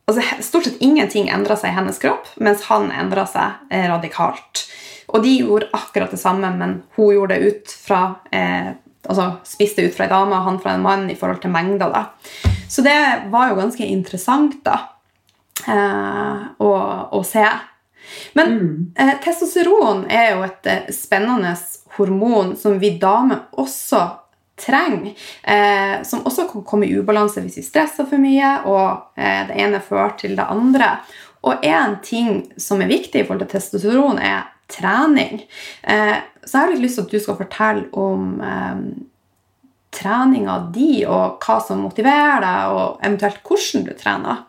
altså Stort sett ingenting endra seg i hennes kropp, mens han endra seg radikalt. Og de gjorde akkurat det samme, men hun gjorde det ut fra altså spiste ut fra ei dame og han fra en mann i forhold til mengder. da. Så det var jo ganske interessant, da eh, å, å, se. Men mm. eh, testosteron er jo et eh, spennende hormon som vi damer også trenger. Eh, som også kan komme i ubalanse hvis vi stresser for mye, og eh, det ene fører til det andre. Og én ting som er viktig i forhold til testosteron, er trening. Eh, så jeg har litt lyst til at du skal fortelle om treninga di, og hva som motiverer deg, og eventuelt hvordan du trener.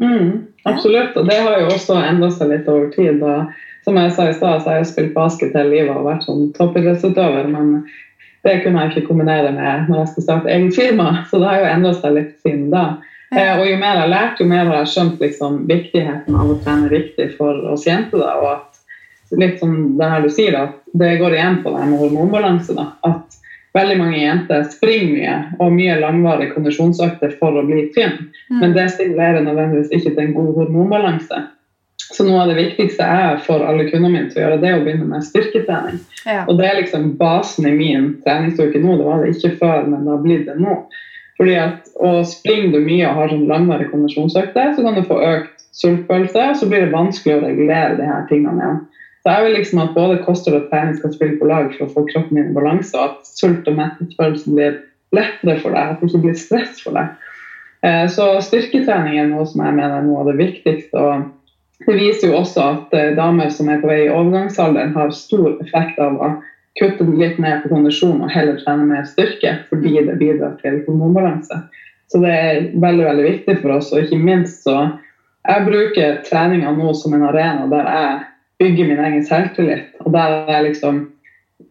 Mm, absolutt. Og det har jo også endra seg litt over tid. Og som jeg sa i stad, så har jeg spilt basket hele livet og vært sånn toppidrettsutøver. Men det kunne jeg ikke kombinere med når jeg skal starte eget firma, så det har jo endra seg litt siden da. Eh, og jo mer jeg har lært, jo mer har jeg skjønt liksom, viktigheten av å trene riktig for oss jenter. Da, og at litt som det her du sier, at det går igjen på det med hormonbalanse. Da, at veldig mange jenter springer mye og mye langvarige kondisjonsøkter for å bli tynn, mm. men det stimulerer nødvendigvis ikke til en god hormonbalanse. Så noe av det viktigste jeg får alle kundene mine til å gjøre, det er å begynne med styrketrening. Ja. Og det er liksom basen i min treningsuke nå. Det var det ikke før, men det har blitt det nå. Fordi at og Springer du mye og har sånn langvarige kondisjonsøkter, så kan du få økt sultfølelse, og så blir det vanskelig å regulere de her tingene igjen. Så jeg vil liksom at både kosthold og trening skal spille på lag for å få kroppen min i balanse, og at sult- og mettelsesfølelsen blir lettere for deg, at det ikke blir stress for deg. Eh, så styrketrening er noe som jeg mener er noe av det viktigste. og Det viser jo også at eh, damer som er på vei i overgangsalderen, har stor effekt av å kutte litt ned på kondisjon og heller trene mer styrke, fordi det bidrar til hormonbalanse. Så det er veldig veldig viktig for oss. Og ikke minst så jeg bruker treninga nå som en arena der jeg bygger min egen selvtillit. Og der jeg liksom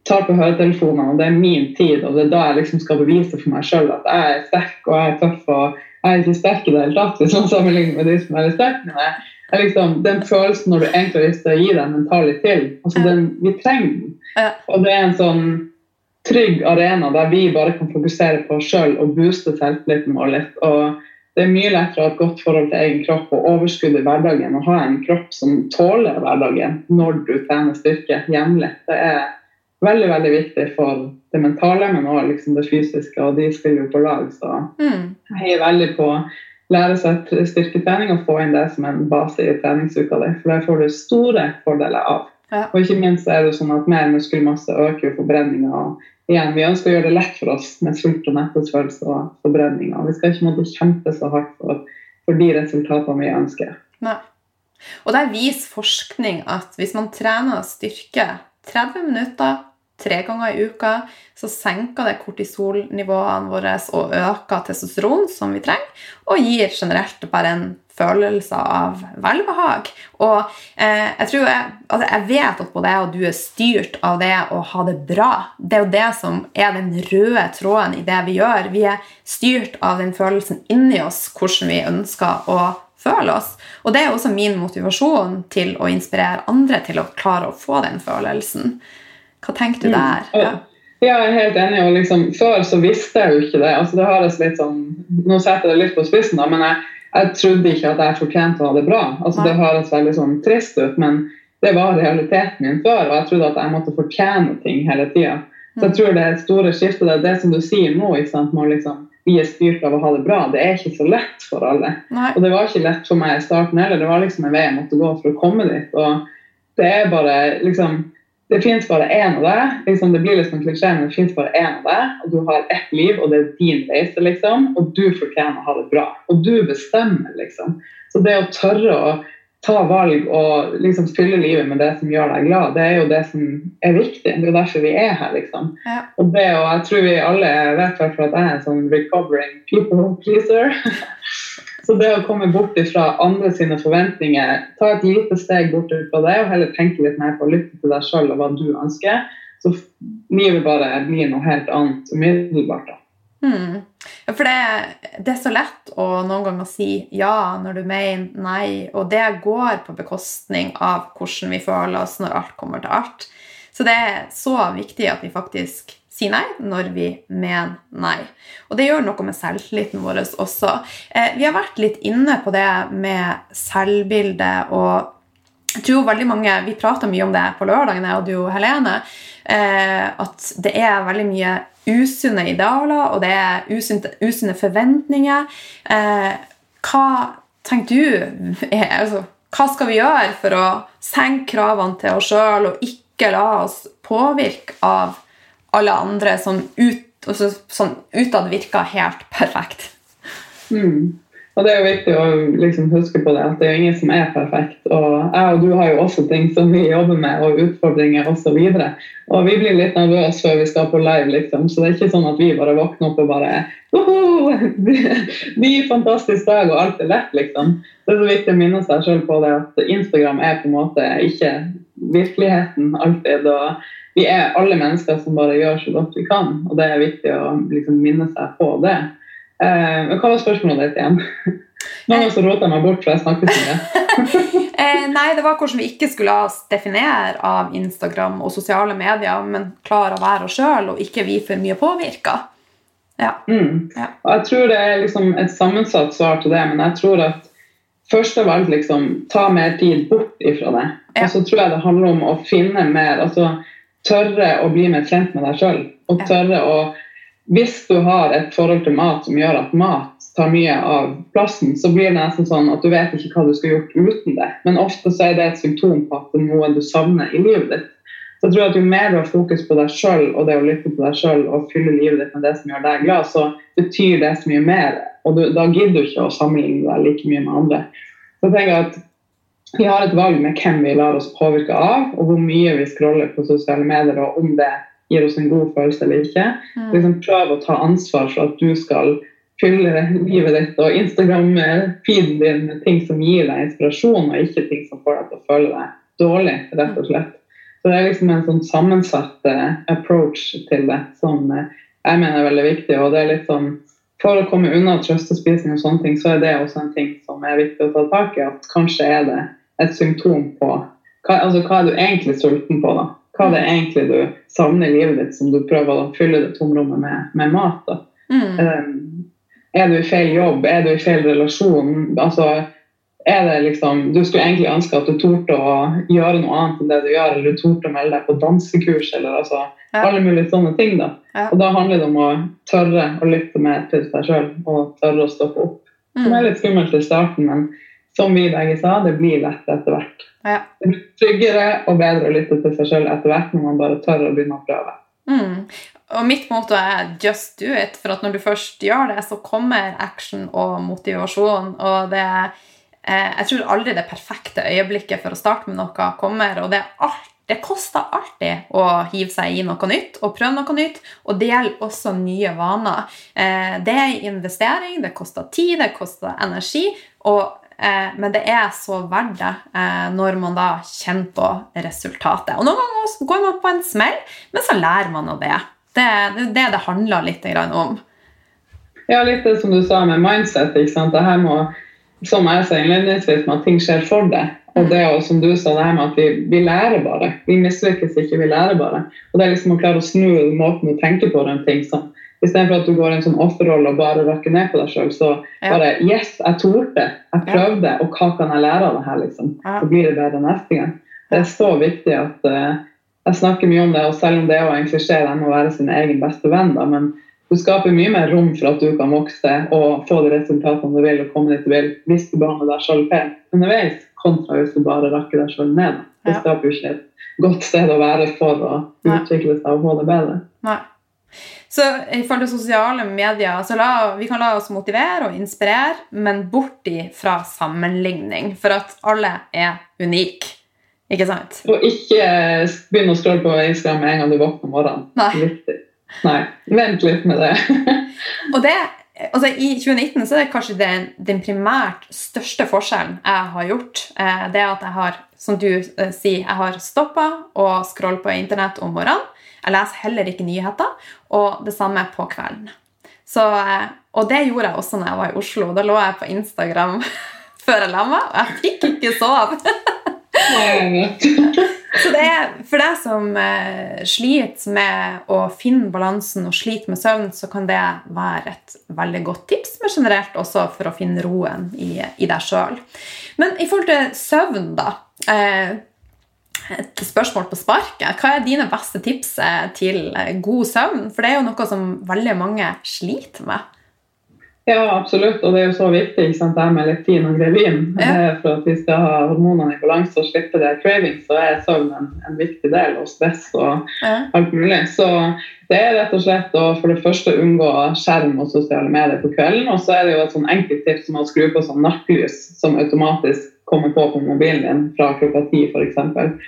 tar på høretelefonene, og det er min tid, og det er da jeg liksom skal bevise for meg sjøl at jeg er sterk og jeg er tøff. og jeg er ikke sterk i det hele tatt, hvis man sammenligner med de som er sterke. Jeg, jeg liksom, den følelsen når du egentlig har lyst til å gi deg mentalt til, altså den, vi trenger den. Og det er en sånn trygg arena der vi bare kan fokusere på oss sjøl og booste selvtilliten vår litt. og det er mye lettere å ha et godt forhold til egen kropp og overskudd i hverdagen og ha en kropp som tåler hverdagen når du trener styrke jevnlig. Det er veldig veldig viktig for det mentale, men òg liksom det fysiske, og de spiller jo på lag. Så mm. jeg heier veldig på lære seg styrketrening og få inn det som en base i treningsuka di. For der får du store fordeler av. Ja. Og ikke minst er det sånn at mer muskelmasse øker forbrenninga. Og igjen, vi ønsker å gjøre det lett for oss med sult og metthetsfølelse og forbrenninga. Vi skal ikke måtte kjempe så hardt for, for de resultatene vi ønsker. Nei. Og der viser forskning at hvis man trener styrke 30 minutter tre ganger i uka, så senker det kortisolnivåene våre og øker testosteron, som vi trenger, og gir generelt bare en følelse av velbehag. Og eh, jeg jeg, altså jeg vet at både jeg og du er styrt av det å ha det bra. Det er jo det som er den røde tråden i det vi gjør. Vi er styrt av den følelsen inni oss, hvordan vi ønsker å føle oss. Og det er også min motivasjon til å inspirere andre til å klare å få den følelsen. Hva tenker du mm. der? Ja. Ja, jeg er helt enig. og liksom, Før så visste jeg jo ikke det. altså det høres litt sånn, Nå setter jeg det litt på spissen, da, men jeg, jeg trodde ikke at jeg fortjente å ha det bra. altså Det høres veldig sånn trist ut, men det var realiteten min før. Og jeg trodde at jeg måtte fortjene ting hele tida. Så jeg mm. tror det et store skiftet. Det er det som du sier nå, ikke sant, må liksom, vi er styrt av å ha det bra. Det er ikke så lett for alle. Nei. Og det var ikke lett for meg i starten heller. Det var liksom en vei jeg måtte gå for å komme dit. og det er bare liksom det fins bare én av deg. Liksom, det blir liksom klisjé, men det fins bare én av deg. Og du har ett liv, og det er din reise, liksom. Og du fortjener å ha det bra. Og du bestemmer, liksom. Så det å tørre å ta valg og liksom fylle livet med det som gjør deg glad, det er jo det som er viktig. Det er jo derfor vi er her, liksom. Ja. Og det, og jeg tror vi alle vet hvertfall at jeg er en sånn recovering people pleaser. [LAUGHS] Så det å komme bort fra andre sine forventninger, ta et lite steg bort fra det, og heller tenke litt mer på å lytte til deg sjøl og hva du ønsker, så livet bare blir noe helt annet umiddelbart. da. Hmm. For det, det er så lett å noen ganger si ja når du mener nei, og det går på bekostning av hvordan vi føler oss når alt kommer til alt. Så det er så viktig at vi faktisk sier nei når vi mener nei. Og det gjør noe med selvtilliten vår også. Eh, vi har vært litt inne på det med selvbilde og jeg tror veldig mange, Vi prata mye om det på lørdagen, jeg og du, Helene. Eh, at det er veldig mye usunne idealer, og det er usunne, forventninger. Eh, hva tenker du [LAUGHS] er, altså, Hva skal vi gjøre for å senke kravene til oss sjøl og ikke la oss påvirke av alle andre som ut, altså, sånn utad virka helt perfekt? Mm. Og det er jo viktig å liksom huske på det, at det er jo ingen som er perfekt. Og jeg og du har jo også ting som vi jobber med, og utfordringer osv. Og, så og vi blir litt nervøse før vi skal på live, liksom. Så det er ikke sånn at vi bare våkner opp og bare [LAUGHS] Ny, fantastisk dag, og alt er lett, liksom. Det er så viktig å minne seg selv på det at Instagram er på en måte ikke virkeligheten alltid. og vi er alle mennesker som bare gjør så godt vi kan, og det er viktig å liksom, minne seg på det. Eh, hva var spørsmålet ditt igjen? [LAUGHS] Nå som rota meg bort, for jeg snakket så mye. [LAUGHS] eh, nei, det var hvordan vi ikke skulle definere av Instagram og sosiale medier, men klare å være oss sjøl og ikke vi for mye påvirka. Ja. Mm. ja. Og jeg tror det er liksom et sammensatt svar til det, men jeg tror at først av alt liksom, ta mer tid bort ifra det. Ja. Og så tror jeg det handler om å finne mer altså Tørre å bli mer kjent med deg sjøl. Og tørre å hvis du har et forhold til mat som gjør at mat tar mye av plassen, så blir det nesten sånn at du vet ikke hva du skal gjort uten det. Men ofte så er det et symptom på at det er noe du savner i livet ditt. Så jeg tror at Jo mer du har fokus på deg sjøl og det å lytte på deg sjøl og fylle livet ditt med det som gjør deg glad, så betyr det så mye mer. Og du, da gidder du ikke å sammenligne deg like mye med andre. Så jeg tenker at Vi har et valg med hvem vi lar oss påvirke av, og hvor mye vi scroller på sosiale medier, og om det gir oss en god følelse eller ikke. Mm. Liksom prøv å ta ansvar for at du skal fylle livet ditt og Instagram-feeden din med ting som gir deg inspirasjon, og ikke ting som får deg til å føle deg dårlig, rett og slett. Så det er liksom en sånn sammensatt uh, approach til det som uh, jeg mener er veldig viktig. og det er litt sånn For å komme unna trøstespising og sånne ting, så er det også en ting som er viktig å ta tak i. At kanskje er det et symptom på hva, altså, hva er du egentlig sulten på, da? hva det er egentlig du savner i livet ditt som du prøver å fylle det tomrommet med, med mat. Mm. Um, er du i feil jobb? Er du i feil relasjon? Altså, er det liksom, Du skulle egentlig ønske at du torde å gjøre noe annet enn det du gjør, eller du torde å melde deg på dansekurs, eller altså, ja. alle mulige sånne ting. da. Ja. Og Da handler det om å tørre å lytte mer til seg sjøl og tørre å stoppe opp. Mm. Som er litt skummelt i starten, men som vi begge sa, det blir lett etter hvert. Ja. Det blir tryggere og bedre å lytte til seg sjøl etter hvert når man bare tør å begynne å prøve. Mm. Og mitt motto er 'just do it', for at når du først gjør det, så kommer action og motivasjon. Og det eh, Jeg tror aldri det perfekte øyeblikket for å starte med noe kommer. Og det, alt, det koster alltid å hive seg i noe nytt og prøve noe nytt. Og det gjelder også nye vaner. Eh, det er investering, det koster tid, det koster energi. Og men det er så verdt det eh, når man da kjenner på resultatet. Og Noen ganger går man på en smell, men så lærer man av det. Det er det det handler litt om. Ja, litt det som du sa med mindset. ikke sant? Det her må, som jeg sa innledningsvis, med at ting skjer for deg. Og det og som du sa, det her med at vi, vi lærer bare. Vi mislykkes ikke, vi lærer bare. Og det er liksom å klare å snu måten å tenke på rundt ting som Istedenfor at du går i en sånn offerrolle og bare rakker ned på deg sjøl, så bare Yes, jeg torde. Jeg prøvde, og hva kan jeg lære av det her? liksom? Så blir det bedre neste gang. Det er så viktig at uh, jeg snakker mye om det, og selv om det er en klisjé det med å være sin egen beste venn, da, men du skaper mye mer rom for at du kan vokse og få de resultatene du vil, og komme dit du vil, hvis du behandler deg sjøl feil underveis, kontra hvis du bare rakker deg sjøl ned. Det skaper jo ikke et godt sted å være for å utvikle seg og få det bedre. Nei. Så i forhold til sosiale medier, så la, vi kan la oss motivere og inspirere, men bort fra sammenligning, for at alle er unike. Ikke sant? Og ikke begynne å scrolle på Instagram med en gang du våkner om morgenen. Nei. Nei. Vent litt med det. [LAUGHS] og det altså I 2019 så er det kanskje den, den primært største forskjellen jeg har gjort. Eh, det at jeg har som du eh, sier, jeg har stoppa å scrolle på internett om morgenen. Jeg leser heller ikke nyheter, og det samme på kvelden. Så, eh, og det gjorde jeg også når jeg var i Oslo. Da lå jeg på Instagram [LAUGHS] før jeg la meg, og jeg fikk ikke sove. Så det er for deg som eh, sliter med å finne balansen og sliter med søvn, så kan det være et veldig godt tips, men generelt også for å finne roen i, i deg sjøl. Men i forhold til søvn, da Et spørsmål på sparket. Hva er dine beste tips eh, til eh, god søvn? For det er jo noe som veldig mange sliter med. Ja, absolutt. Og det er jo så viktig ikke sant, det med lektin og grevin. Ja. For at vi skal ha hormonene i balanse og slippe det craving, så er søvn en, en, viktig del, og stress og ja. alt mulig. Så det er rett og slett å for det første unngå skjerm og sosiale medier på kvelden. Og så er det jo et sånn enkelt tips som å skru på sånn nattlys som automatisk kommer på på mobilen din fra klokka ti f.eks.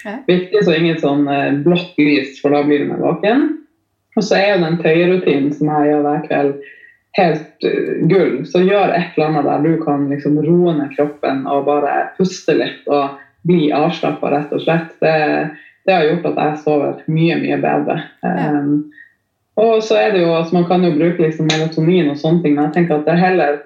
Ja. Viktig så ingen sånn eh, blått lys, for da blir du våken. Og så er jo den tøyerutinen som jeg gjør hver kveld helt uh, gull. Så gjør et eller annet der du kan liksom roe ned kroppen og bare puste litt og bli avslappa, rett og slett. Det, det, har gjort at jeg sover mye, mye bedre. Um, og så er det jo at Man kan jo bruke liksom melatonin og sånne ting, men jeg tenker at det er heller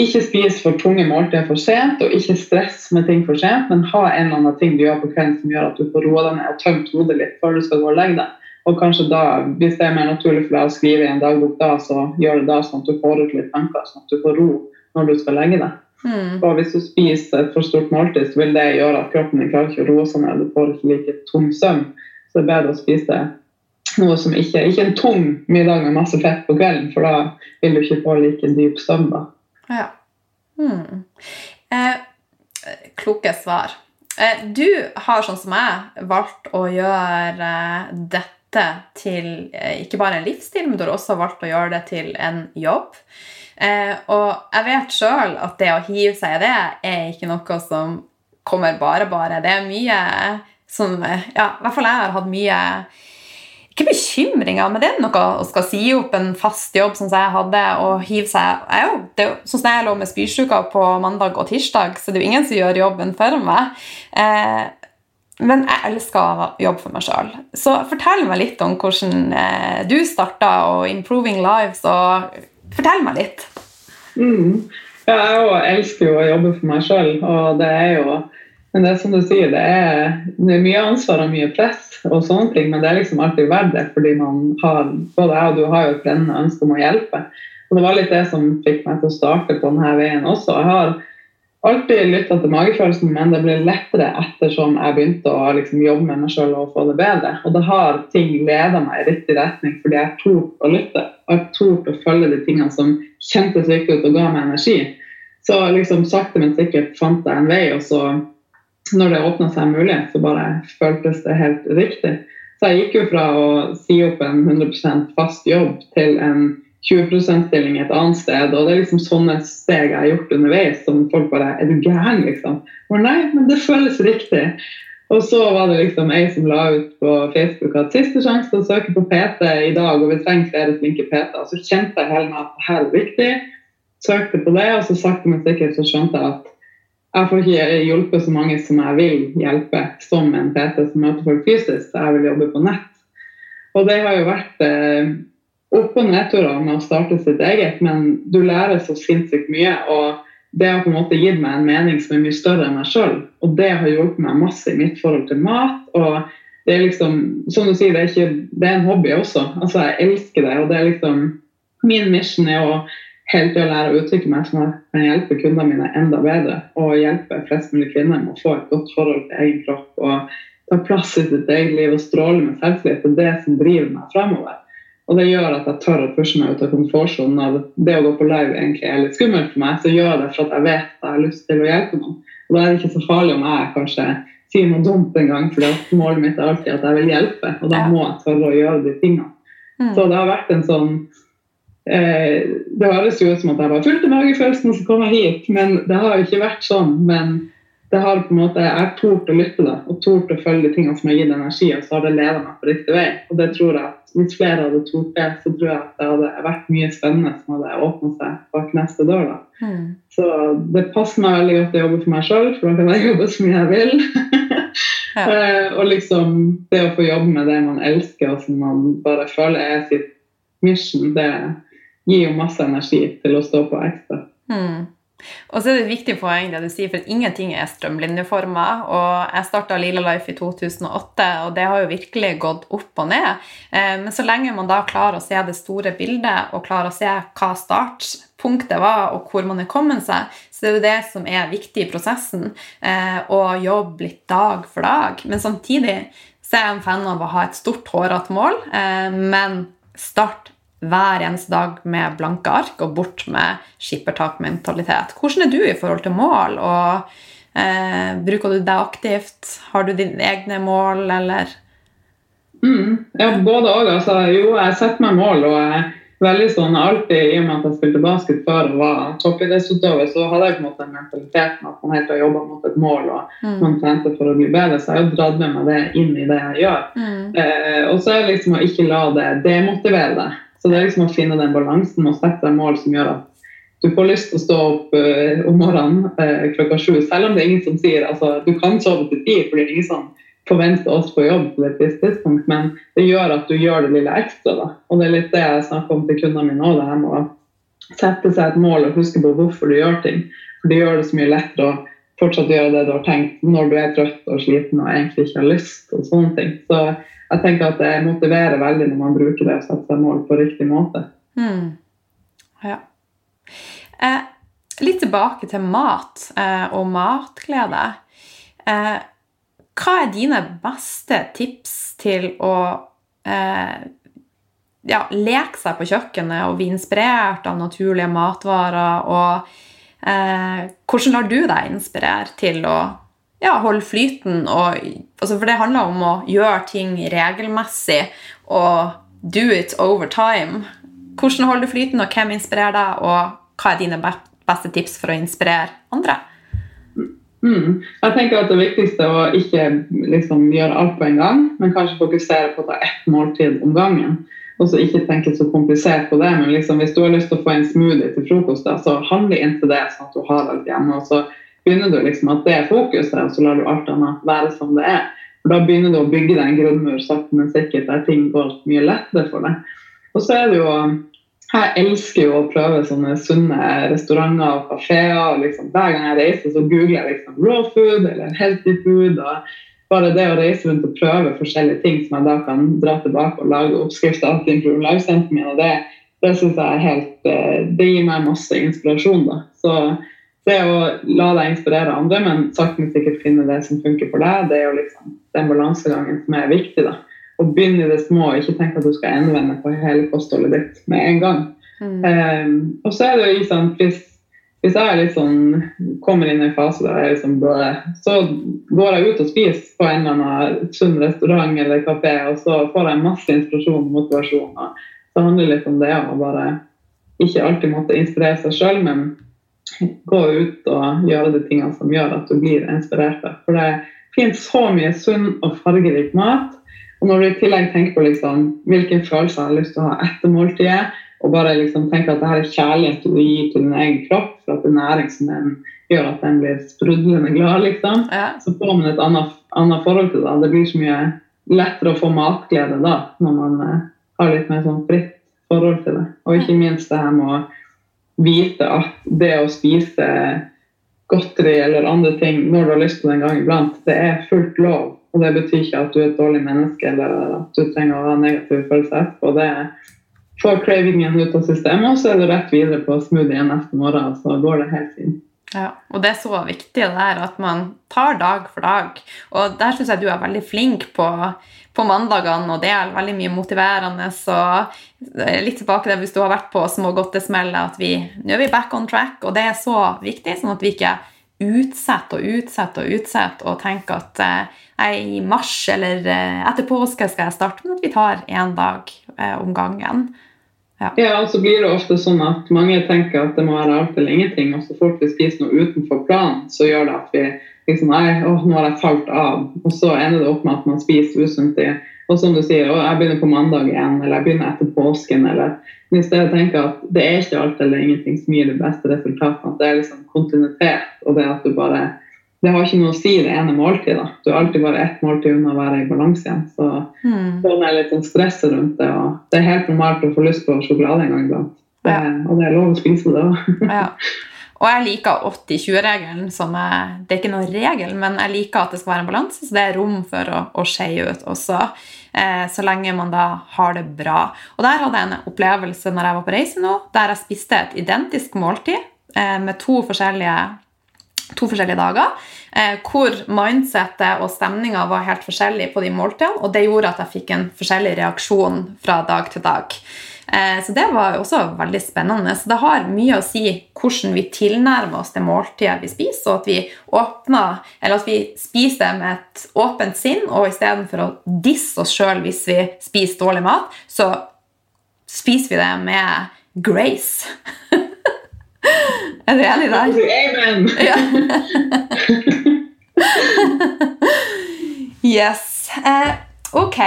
ikke spis for tunge måltider for sent, og ikke stress med ting for sent, men ha en eller annen ting du gjør på kvelden som gjør at du får roa deg ned og tømt hodet litt før du skal gå og legge deg. Og kanskje da, hvis det er mer naturlig for deg å skrive i en dagbok da, så gjør det da sånn at du får ut litt tanker, sånn at du får ro når du skal legge deg. Mm. Og hvis du spiser et for stort måltid, så vil det gjøre at kroppen din klarer ikke å roe seg ned. Du får ikke like tung søvn. Så det er bedre å spise noe som ikke Ikke en tung middag med masse fett på kvelden, for da vil du ikke få like dyp søvn. da. Ja. Hmm. Eh, kloke svar. Eh, du har, sånn som jeg, valgt å gjøre dette til eh, ikke bare en livsstil, men du har også valgt å gjøre det til en jobb. Eh, og jeg vet sjøl at det å hive seg i det er ikke noe som kommer bare bare. Det er mye som Ja, i hvert fall jeg har hatt mye ikke bekymringer, men det er noe å skal si opp en fast jobb sånn som jeg hadde, og hive seg jeg, jo, det, Sånn som jeg lå med spysjuka på mandag og tirsdag, så det er jo ingen som gjør jobben for meg. Eh, men jeg elsker å jobbe for meg sjøl. Så fortell meg litt om hvordan eh, du starta og Improving Lives. og Fortell meg litt. Mm. Ja, jeg elsker jo å jobbe for meg sjøl, og det er jo men det er som du sier, det er, det er, mye ansvar og mye press, og sånne ting, men det er liksom alltid verdt det, fordi man har både jeg og du har jo et brennende ønske om å hjelpe. Og Det var litt det som fikk meg til å starte på denne veien også. Jeg har alltid lytta til magefølelsen, men det ble lettere ettersom jeg begynte å liksom jobbe med meg sjøl og få det bedre. Og da har ting leda meg i riktig retning fordi jeg torde å lytte. Og jeg torde å følge de tingene som kjentes riktig ut og ga meg energi. Så liksom sakte, men sikkert fant jeg en vei, og så når det åpna seg en mulighet, så bare føltes det helt riktig. Så jeg gikk jo fra å si opp en 100% fast jobb til en 20 %-stilling et annet sted. Og det er liksom sånne steg jeg har gjort underveis som folk bare Er du gæren, liksom? Og nei, men det føles riktig. Og så var det liksom ei som la ut på Facebook at siste sjanse til å søke på PT i dag, og vi trenger flere flinke PT-er. Så kjente jeg hele at det her er viktig. Søkte på det, og så sakte, men sikkert så skjønte jeg at jeg får ikke hjulpet så mange som jeg vil hjelpe, som en PT som møter folk fysisk. Jeg vil jobbe på nett. Og det har jo vært eh, opp- og nedturer med å starte sitt eget, men du lærer så sinnssykt mye. og det har på en måte gitt meg en mening som er mye større enn meg sjøl. Og det har hjulpet meg masse i mitt forhold til mat. og det er liksom, som du sier, det er, ikke, det er en hobby også. Altså, Jeg elsker det. og det er liksom, Min mission er å helt til å lære å utvikle meg sånn at jeg kan hjelpe kundene mine enda bedre. Og hjelpe flest mulig kvinner med å få et godt forhold til egen kropp og ta plass i sitt eget liv og stråle med selvtillit. Det er det som driver meg fremover. Og det gjør at jeg tør å pushe meg ut av komfortsonen. Når det å gå på live egentlig er litt skummelt for meg, så gjør det for at jeg vet at jeg har lyst til å hjelpe noen. Og da er det ikke så farlig om jeg kanskje sier noe dumt en gang, for målet mitt er alltid at jeg vil hjelpe, og da må jeg tørre å gjøre de tingene. Mm. Så det har vært en sånn eh, Det høres jo ut som at jeg bare fulgte magefølelsen, og så kom jeg hit, men det har jo ikke vært sånn. Men det har på en måte, jeg har tort å lytte da, og tort å følge de tingene som har gitt energi, og så har det ledet meg på riktig vei. Og det tror jeg at Hvis flere hadde tort det, så tror jeg at det hadde vært mye spennende som hadde åpnet seg bak neste dør. da. Mm. Så det passer meg veldig godt å jobbe for meg sjøl, for da kan jeg [LAUGHS] jobbe så mye jeg vil. Ja. [LAUGHS] Eh, og liksom det å få jobbe med det man elsker, og som man bare føler er sitt mission, det gir jo masse energi til å stå på ekstra. Mm. Og så er det et viktig poeng det du sier, for ingenting er strømlinjeforma. Og jeg starta Lila Life i 2008, og det har jo virkelig gått opp og ned. Eh, Men så lenge man da klarer å se det store bildet, og klarer å se hva startpunktet var, og hvor man er kommet seg, så det er jo det som er viktig i prosessen. eh, Å jobbe litt dag for dag. Men samtidig så er jeg en fan av å ha et stort, hårete mål, eh, men start hver eneste dag med blanke ark og bort med skippertakmentalitet. Hvordan er du i forhold til mål? og eh, Bruker du det aktivt? Har du dine egne mål, eller? Mm. Ja, både òg. Altså, jo, jeg setter meg mål, og jeg veldig sånn alltid, I og med at jeg spilte basket før og var toppidrettsutøver, så hadde jeg på en måte en mentalitet med at man helt har jobba mot et mål, og Mm. man trente for å bli bedre. Så jeg har dratt med meg det inn i det jeg gjør. Mm. Eh, og så er det liksom å ikke la det demotivere deg. Så det er liksom å finne den balansen og sette deg mål som gjør at du får lyst til å stå opp uh, om morgenen uh, klokka sju, selv om det er ingen som sier altså, du kan sove til ti, for det er ingen som forventer oss på jobb på et visst tidspunkt, men det gjør at du gjør det lille ekstra. Da. Og det er litt det jeg snakker om til kundene mine òg, det her med å sette seg et mål og huske på hvorfor du gjør ting. For det gjør det så mye lettere å fortsatt gjøre det du har tenkt når du er trøtt og sliten og egentlig ikke har lyst. og sånne ting. Så jeg tenker at det motiverer veldig når man bruker det å sette seg mål på riktig måte. Mm. Ja. Eh, litt tilbake til mat eh, og matglede. Eh, hva er dine beste tips til å eh, ja, leke seg på kjøkkenet og bli inspirert av naturlige matvarer? Og eh, hvordan lar du deg inspirere til å ja, holde flyten? Og, altså for det handler om å gjøre ting regelmessig og do it over time. Hvordan holder du flyten, og hvem inspirerer deg, og hva er dine beste tips for å inspirere andre? Mm. Jeg tenker at Det viktigste er å ikke liksom, gjøre alt på en gang, men kanskje fokusere på å ta ett måltid om gangen. Og så ikke tenke så komplisert på det. Men liksom, hvis du har lyst til å få en smoothie til frokost, da, så handle inn til det sånn at du har alt hjemme. Og så begynner du liksom at det er fokuset, og så lar du alt annet være som det er. For Da begynner du å bygge deg en grunnmur sakte, men sikkert, der ting går mye lettere for deg. Og så er det jo jeg elsker jo å prøve sånne sunne restauranter og kafeer. Liksom, hver gang jeg reiser, så googler jeg liksom raw food eller healthy food. og Bare det å reise rundt og prøve forskjellige ting som jeg da kan dra tilbake og lage oppskrifter av til min, og det, det synes jeg er helt eh, Det gir meg masse inspirasjon. da. Så det å la deg inspirere andre, men sakte, men sikkert finne det som funker for deg, det er jo liksom den balansegangen som er viktig. da og begynne i det små, og ikke tenke at du skal endevende på hele kostholdet ditt med en gang. Mm. Um, og så er det jo liksom, hvis, hvis jeg sånn, kommer inn i en fase der jeg liksom bare, så går jeg ut og spiser på en eller annen sunn restaurant eller kafé, og så får jeg masse inspirasjon og motivasjon. Og så handler det litt om det å bare ikke alltid måtte inspirere seg sjøl, men gå ut og gjøre de tingene som gjør at du blir inspirert. For det finnes så mye sunn og fargerik mat. Og når du i tillegg tenker på liksom, hvilken følelse jeg har lyst til å ha etter måltidet, og bare liksom tenker at dette er kjærlighet du gir til din egen kropp for at det er næring som den gjør at den blir sprudlende glad, liksom, Ja. så får man et annet, annet forhold til det. Det blir så mye lettere å få matglede da, når man eh, har litt mer sånn fritt forhold til det. Og ikke minst det her med å vite at det å spise godteri eller andre ting når du har lyst til det en gang iblant, det er fullt lov. Og det betyr ikke at du er et dårlig menneske eller at du trenger å ha negative følelser etterpå. Det får cravingen ut av systemet, og så er du rett videre på smoothien neste morgen, og så går det helt fint. Ja, og det er så viktig det der at man tar dag for dag. Og der syns jeg du er veldig flink på, på mandagene og det er veldig mye motiverende. Så litt tilbake til hvis du har vært på små godtesmeller, at vi, nå er vi back on track, og det er så viktig, sånn at vi ikke utsetter og utsetter og utsetter og tenker at eh, i mars eller eh, etter påske skal jeg starte, men at vi tar én dag eh, om gangen. Ja. ja, og så blir det ofte sånn at mange tenker at det må være alt eller ingenting, og så fort vi spiser noe utenfor planen, så gjør det at vi liksom Nei, å, nå har jeg falt av. Og så ender det opp med at man spiser usunt. Og som du sier, å, jeg begynner på mandag igjen, eller jeg begynner etter påsken, eller i stedet tenker at det er ikke alt eller ingenting som gir de beste resultatene. At det er liksom kontinuitet, og det at du bare Det har ikke noe å si det ene måltidet. Du er alltid bare ett måltid unna å være i balanse igjen. Så mm. det er litt sånn stresset rundt det. Og det er helt normalt å få lyst på sjokolade en gang iblant. Ja. Og det er lov å spise det òg. [LAUGHS] ja. Og jeg liker 80-20-regelen. er, Det er ikke noen regel, men jeg liker at det skal være en balanse, så det er rom for å, å skeie ut også. Eh, så lenge man da har det bra. Og der hadde jeg en opplevelse når jeg var på reise nå, der jeg spiste et identisk måltid eh, med to forskjellige, to forskjellige dager. Eh, hvor mindsettet og stemninga var helt forskjellig på de måltidene, og det gjorde at jeg fikk en forskjellig reaksjon fra dag til dag. Eh, så det var også veldig spennende. Så det har mye å si hvordan vi tilnærmer oss det måltidet vi spiser, og at vi åpner, eller at vi spiser det med et åpent sinn, og istedenfor å disse oss sjøl hvis vi spiser dårlig mat, så spiser vi det med grace. [LAUGHS] er du enig der? Amen! Ja. [LAUGHS] yes. Eh, ok.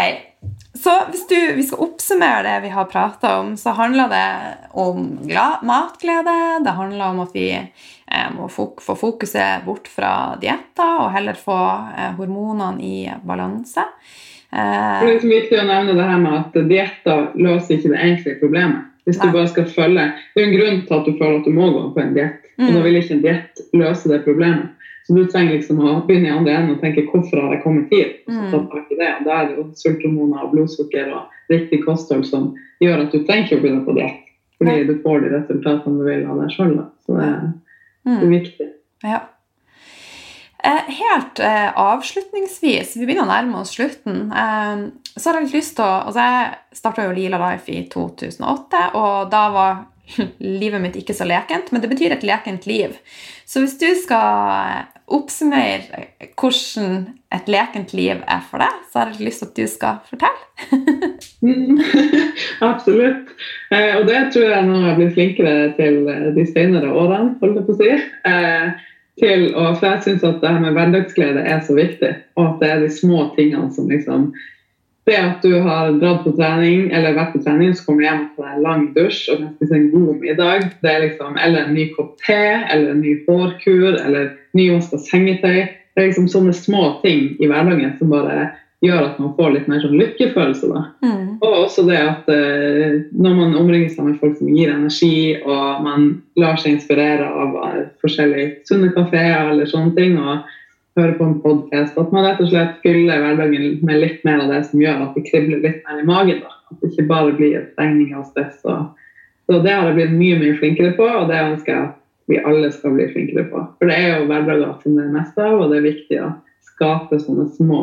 Så hvis du, vi skal oppsummere det vi har prata om, så handler det om matglede. Det handler om at vi eh, må få fokuset bort fra dietter og heller få eh, hormonene i balanse. Eh, det er viktig å nevne det her med at dietter løser ikke det egentlige problemet. Hvis du bare skal følge, Det er en grunn til at du føler at du må gå på en diett. Og da mm. vil ikke en diett løse det problemet. Så du trenger liksom å begynne i andre enden og tenke hvorfor har jeg kommet hit? Og så ta tak i det. Og Da er det jo sulthormoner og blodsukker og riktig kosthold som gjør at du trenger ikke å begynne på diett. Fordi du får de resultatene du vil av deg sjøl. Så det, det, er viktig. Ja. Eh, helt eh, avslutningsvis, vi begynner å nærme oss slutten, eh, så har jeg litt lyst til å altså Jeg starta jo Lila Life i 2008, og da var [LAUGHS] livet mitt ikke så lekent, men det betyr et lekent liv. Så hvis du skal oppsummere hvordan et lekent liv er for deg, så har jeg lyst til at du skal fortelle. [LAUGHS] absolutt. Eh, og det tror jeg nå jeg blitt flinkere til de senere årene, holder jeg på å si. Eh, til å, for jeg syns at det her med hverdagsglede er så viktig, og at det er de små tingene som liksom det at du har dratt på trening eller vært på trening, så kommer du hjem på en lang dusj og kan en god middag, det er liksom, eller en ny kopp te, eller en ny hårkur, eller nyvaska sengetøy. Det er liksom sånne små ting i hverdagen som bare gjør at man får litt mer sånn lykkefølelse. da. Mm. Og også det at uh, når man omringer seg med folk som gir energi, og man lar seg inspirere av uh, forskjellige sunne kafeer eller sånne ting, og høre på en podkast. At man rett og slett fyller hverdagen med litt mer av det som gjør at det kribler litt mer i magen. Da. At det ikke bare blir stengning og stress. Og, så det har jeg blitt mye mye flinkere på, og det ønsker jeg at vi alle skal bli flinkere på. For det er jo hverdager som det er mest av, og det er viktig å skape sånne små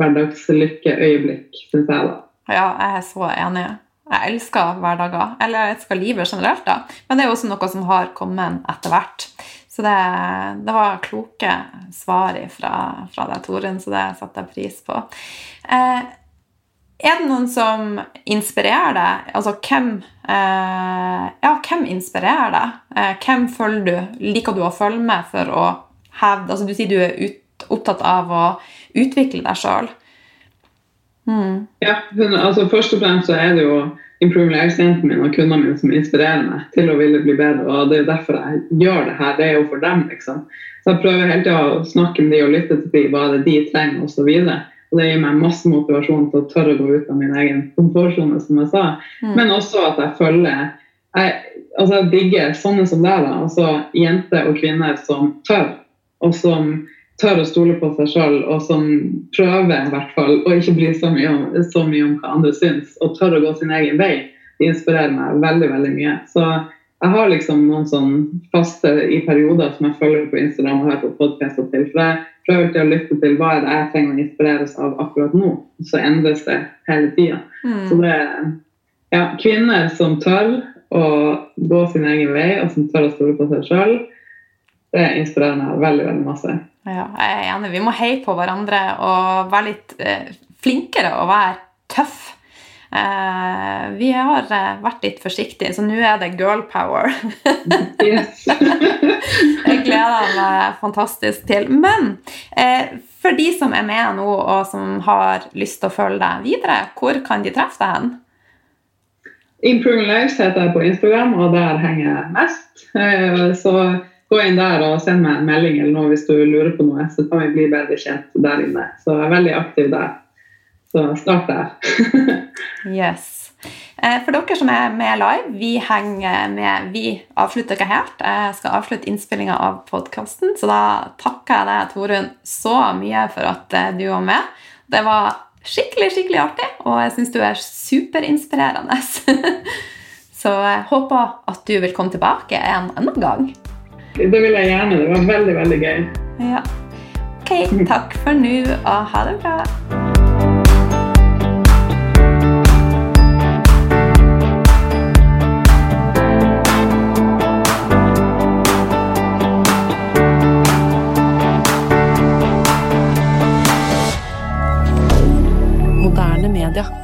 hverdagslykkeøyeblikk, syns jeg. da. Ja, jeg er så enig. Jeg elsker hverdager. Eller jeg elsker livet generelt, da. Men det er jo også noe som har kommet etter hvert. Så det, det, var kloke svar fra, fra deg, Torunn, så det setter jeg pris på. Eh, er det noen som inspirerer deg? Altså hvem eh, Ja, hvem inspirerer deg? Eh, hvem følger du? Liker du å følge med for å hevde Altså du sier du er ut, opptatt av å utvikle deg sjøl. Mm. Ja, altså først og fremst så er det jo improve-assistenten min og kundene mine som inspirerer meg til å ville bli bedre. og Det er jo derfor jeg gjør det her. Det er jo for dem, liksom. Så jeg prøver hele tida å snakke med de og lytte til de, hva det de trenger osv. Og det gir meg masse motivasjon til å tørre å gå ut av min egen komfortsone, som jeg sa. Mm. Men også at jeg følger jeg, altså jeg digger sånne som deg, da. Altså jenter og kvinner som tør, og som tør å stole på seg sjøl, og som prøver i hvert fall å ikke bry så mye, om, så mye om hva andre syns, og tør å gå sin egen vei, de inspirerer meg veldig veldig mye. Så jeg har liksom noen sånn faste i perioder som jeg følger på Instagram og hører på podkaster til. For jeg prøver til å lytte til hva er det jeg trenger å inspireres av akkurat nå. Så endres det hele tida. Mm. Så det er ja, kvinner som tør å gå sin egen vei, og som tør å stole på seg sjøl Det inspirerer meg veldig veldig masse. Ja, jeg er enig. Vi må heie på hverandre og være litt eh, flinkere og være tøff. Eh, vi har eh, vært litt forsiktige, så nå er det girl power. [LAUGHS] Yes. [LAUGHS] jeg gleder meg fantastisk til. Men eh, for de som er med nå, og som har lyst til å følge deg videre, hvor kan de treffe deg hen? Improving Lives heter jeg på Instagram, og der henger jeg mest. Eh, Så gå inn der og send meg en melding eller noe hvis du lurer på noe, så kan vi bli bedre kjent der inne. Så jeg er veldig aktiv der. Så start der. [LAUGHS] Yes. Eh, For dere som er med live, vi henger med Vi avslutter ikke helt. Jeg skal avslutte innspillinga av podkasten, så da takker jeg deg, Torunn, så mye for at eh, du var med. Det var skikkelig, skikkelig artig, og jeg syns du er superinspirerende. [LAUGHS] Så jeg håper at du vil komme tilbake en annen gang. Det vil jeg gjerne. Det var veldig, veldig gøy. Ja. Ok, takk for nå, og ha det bra. Moderne media.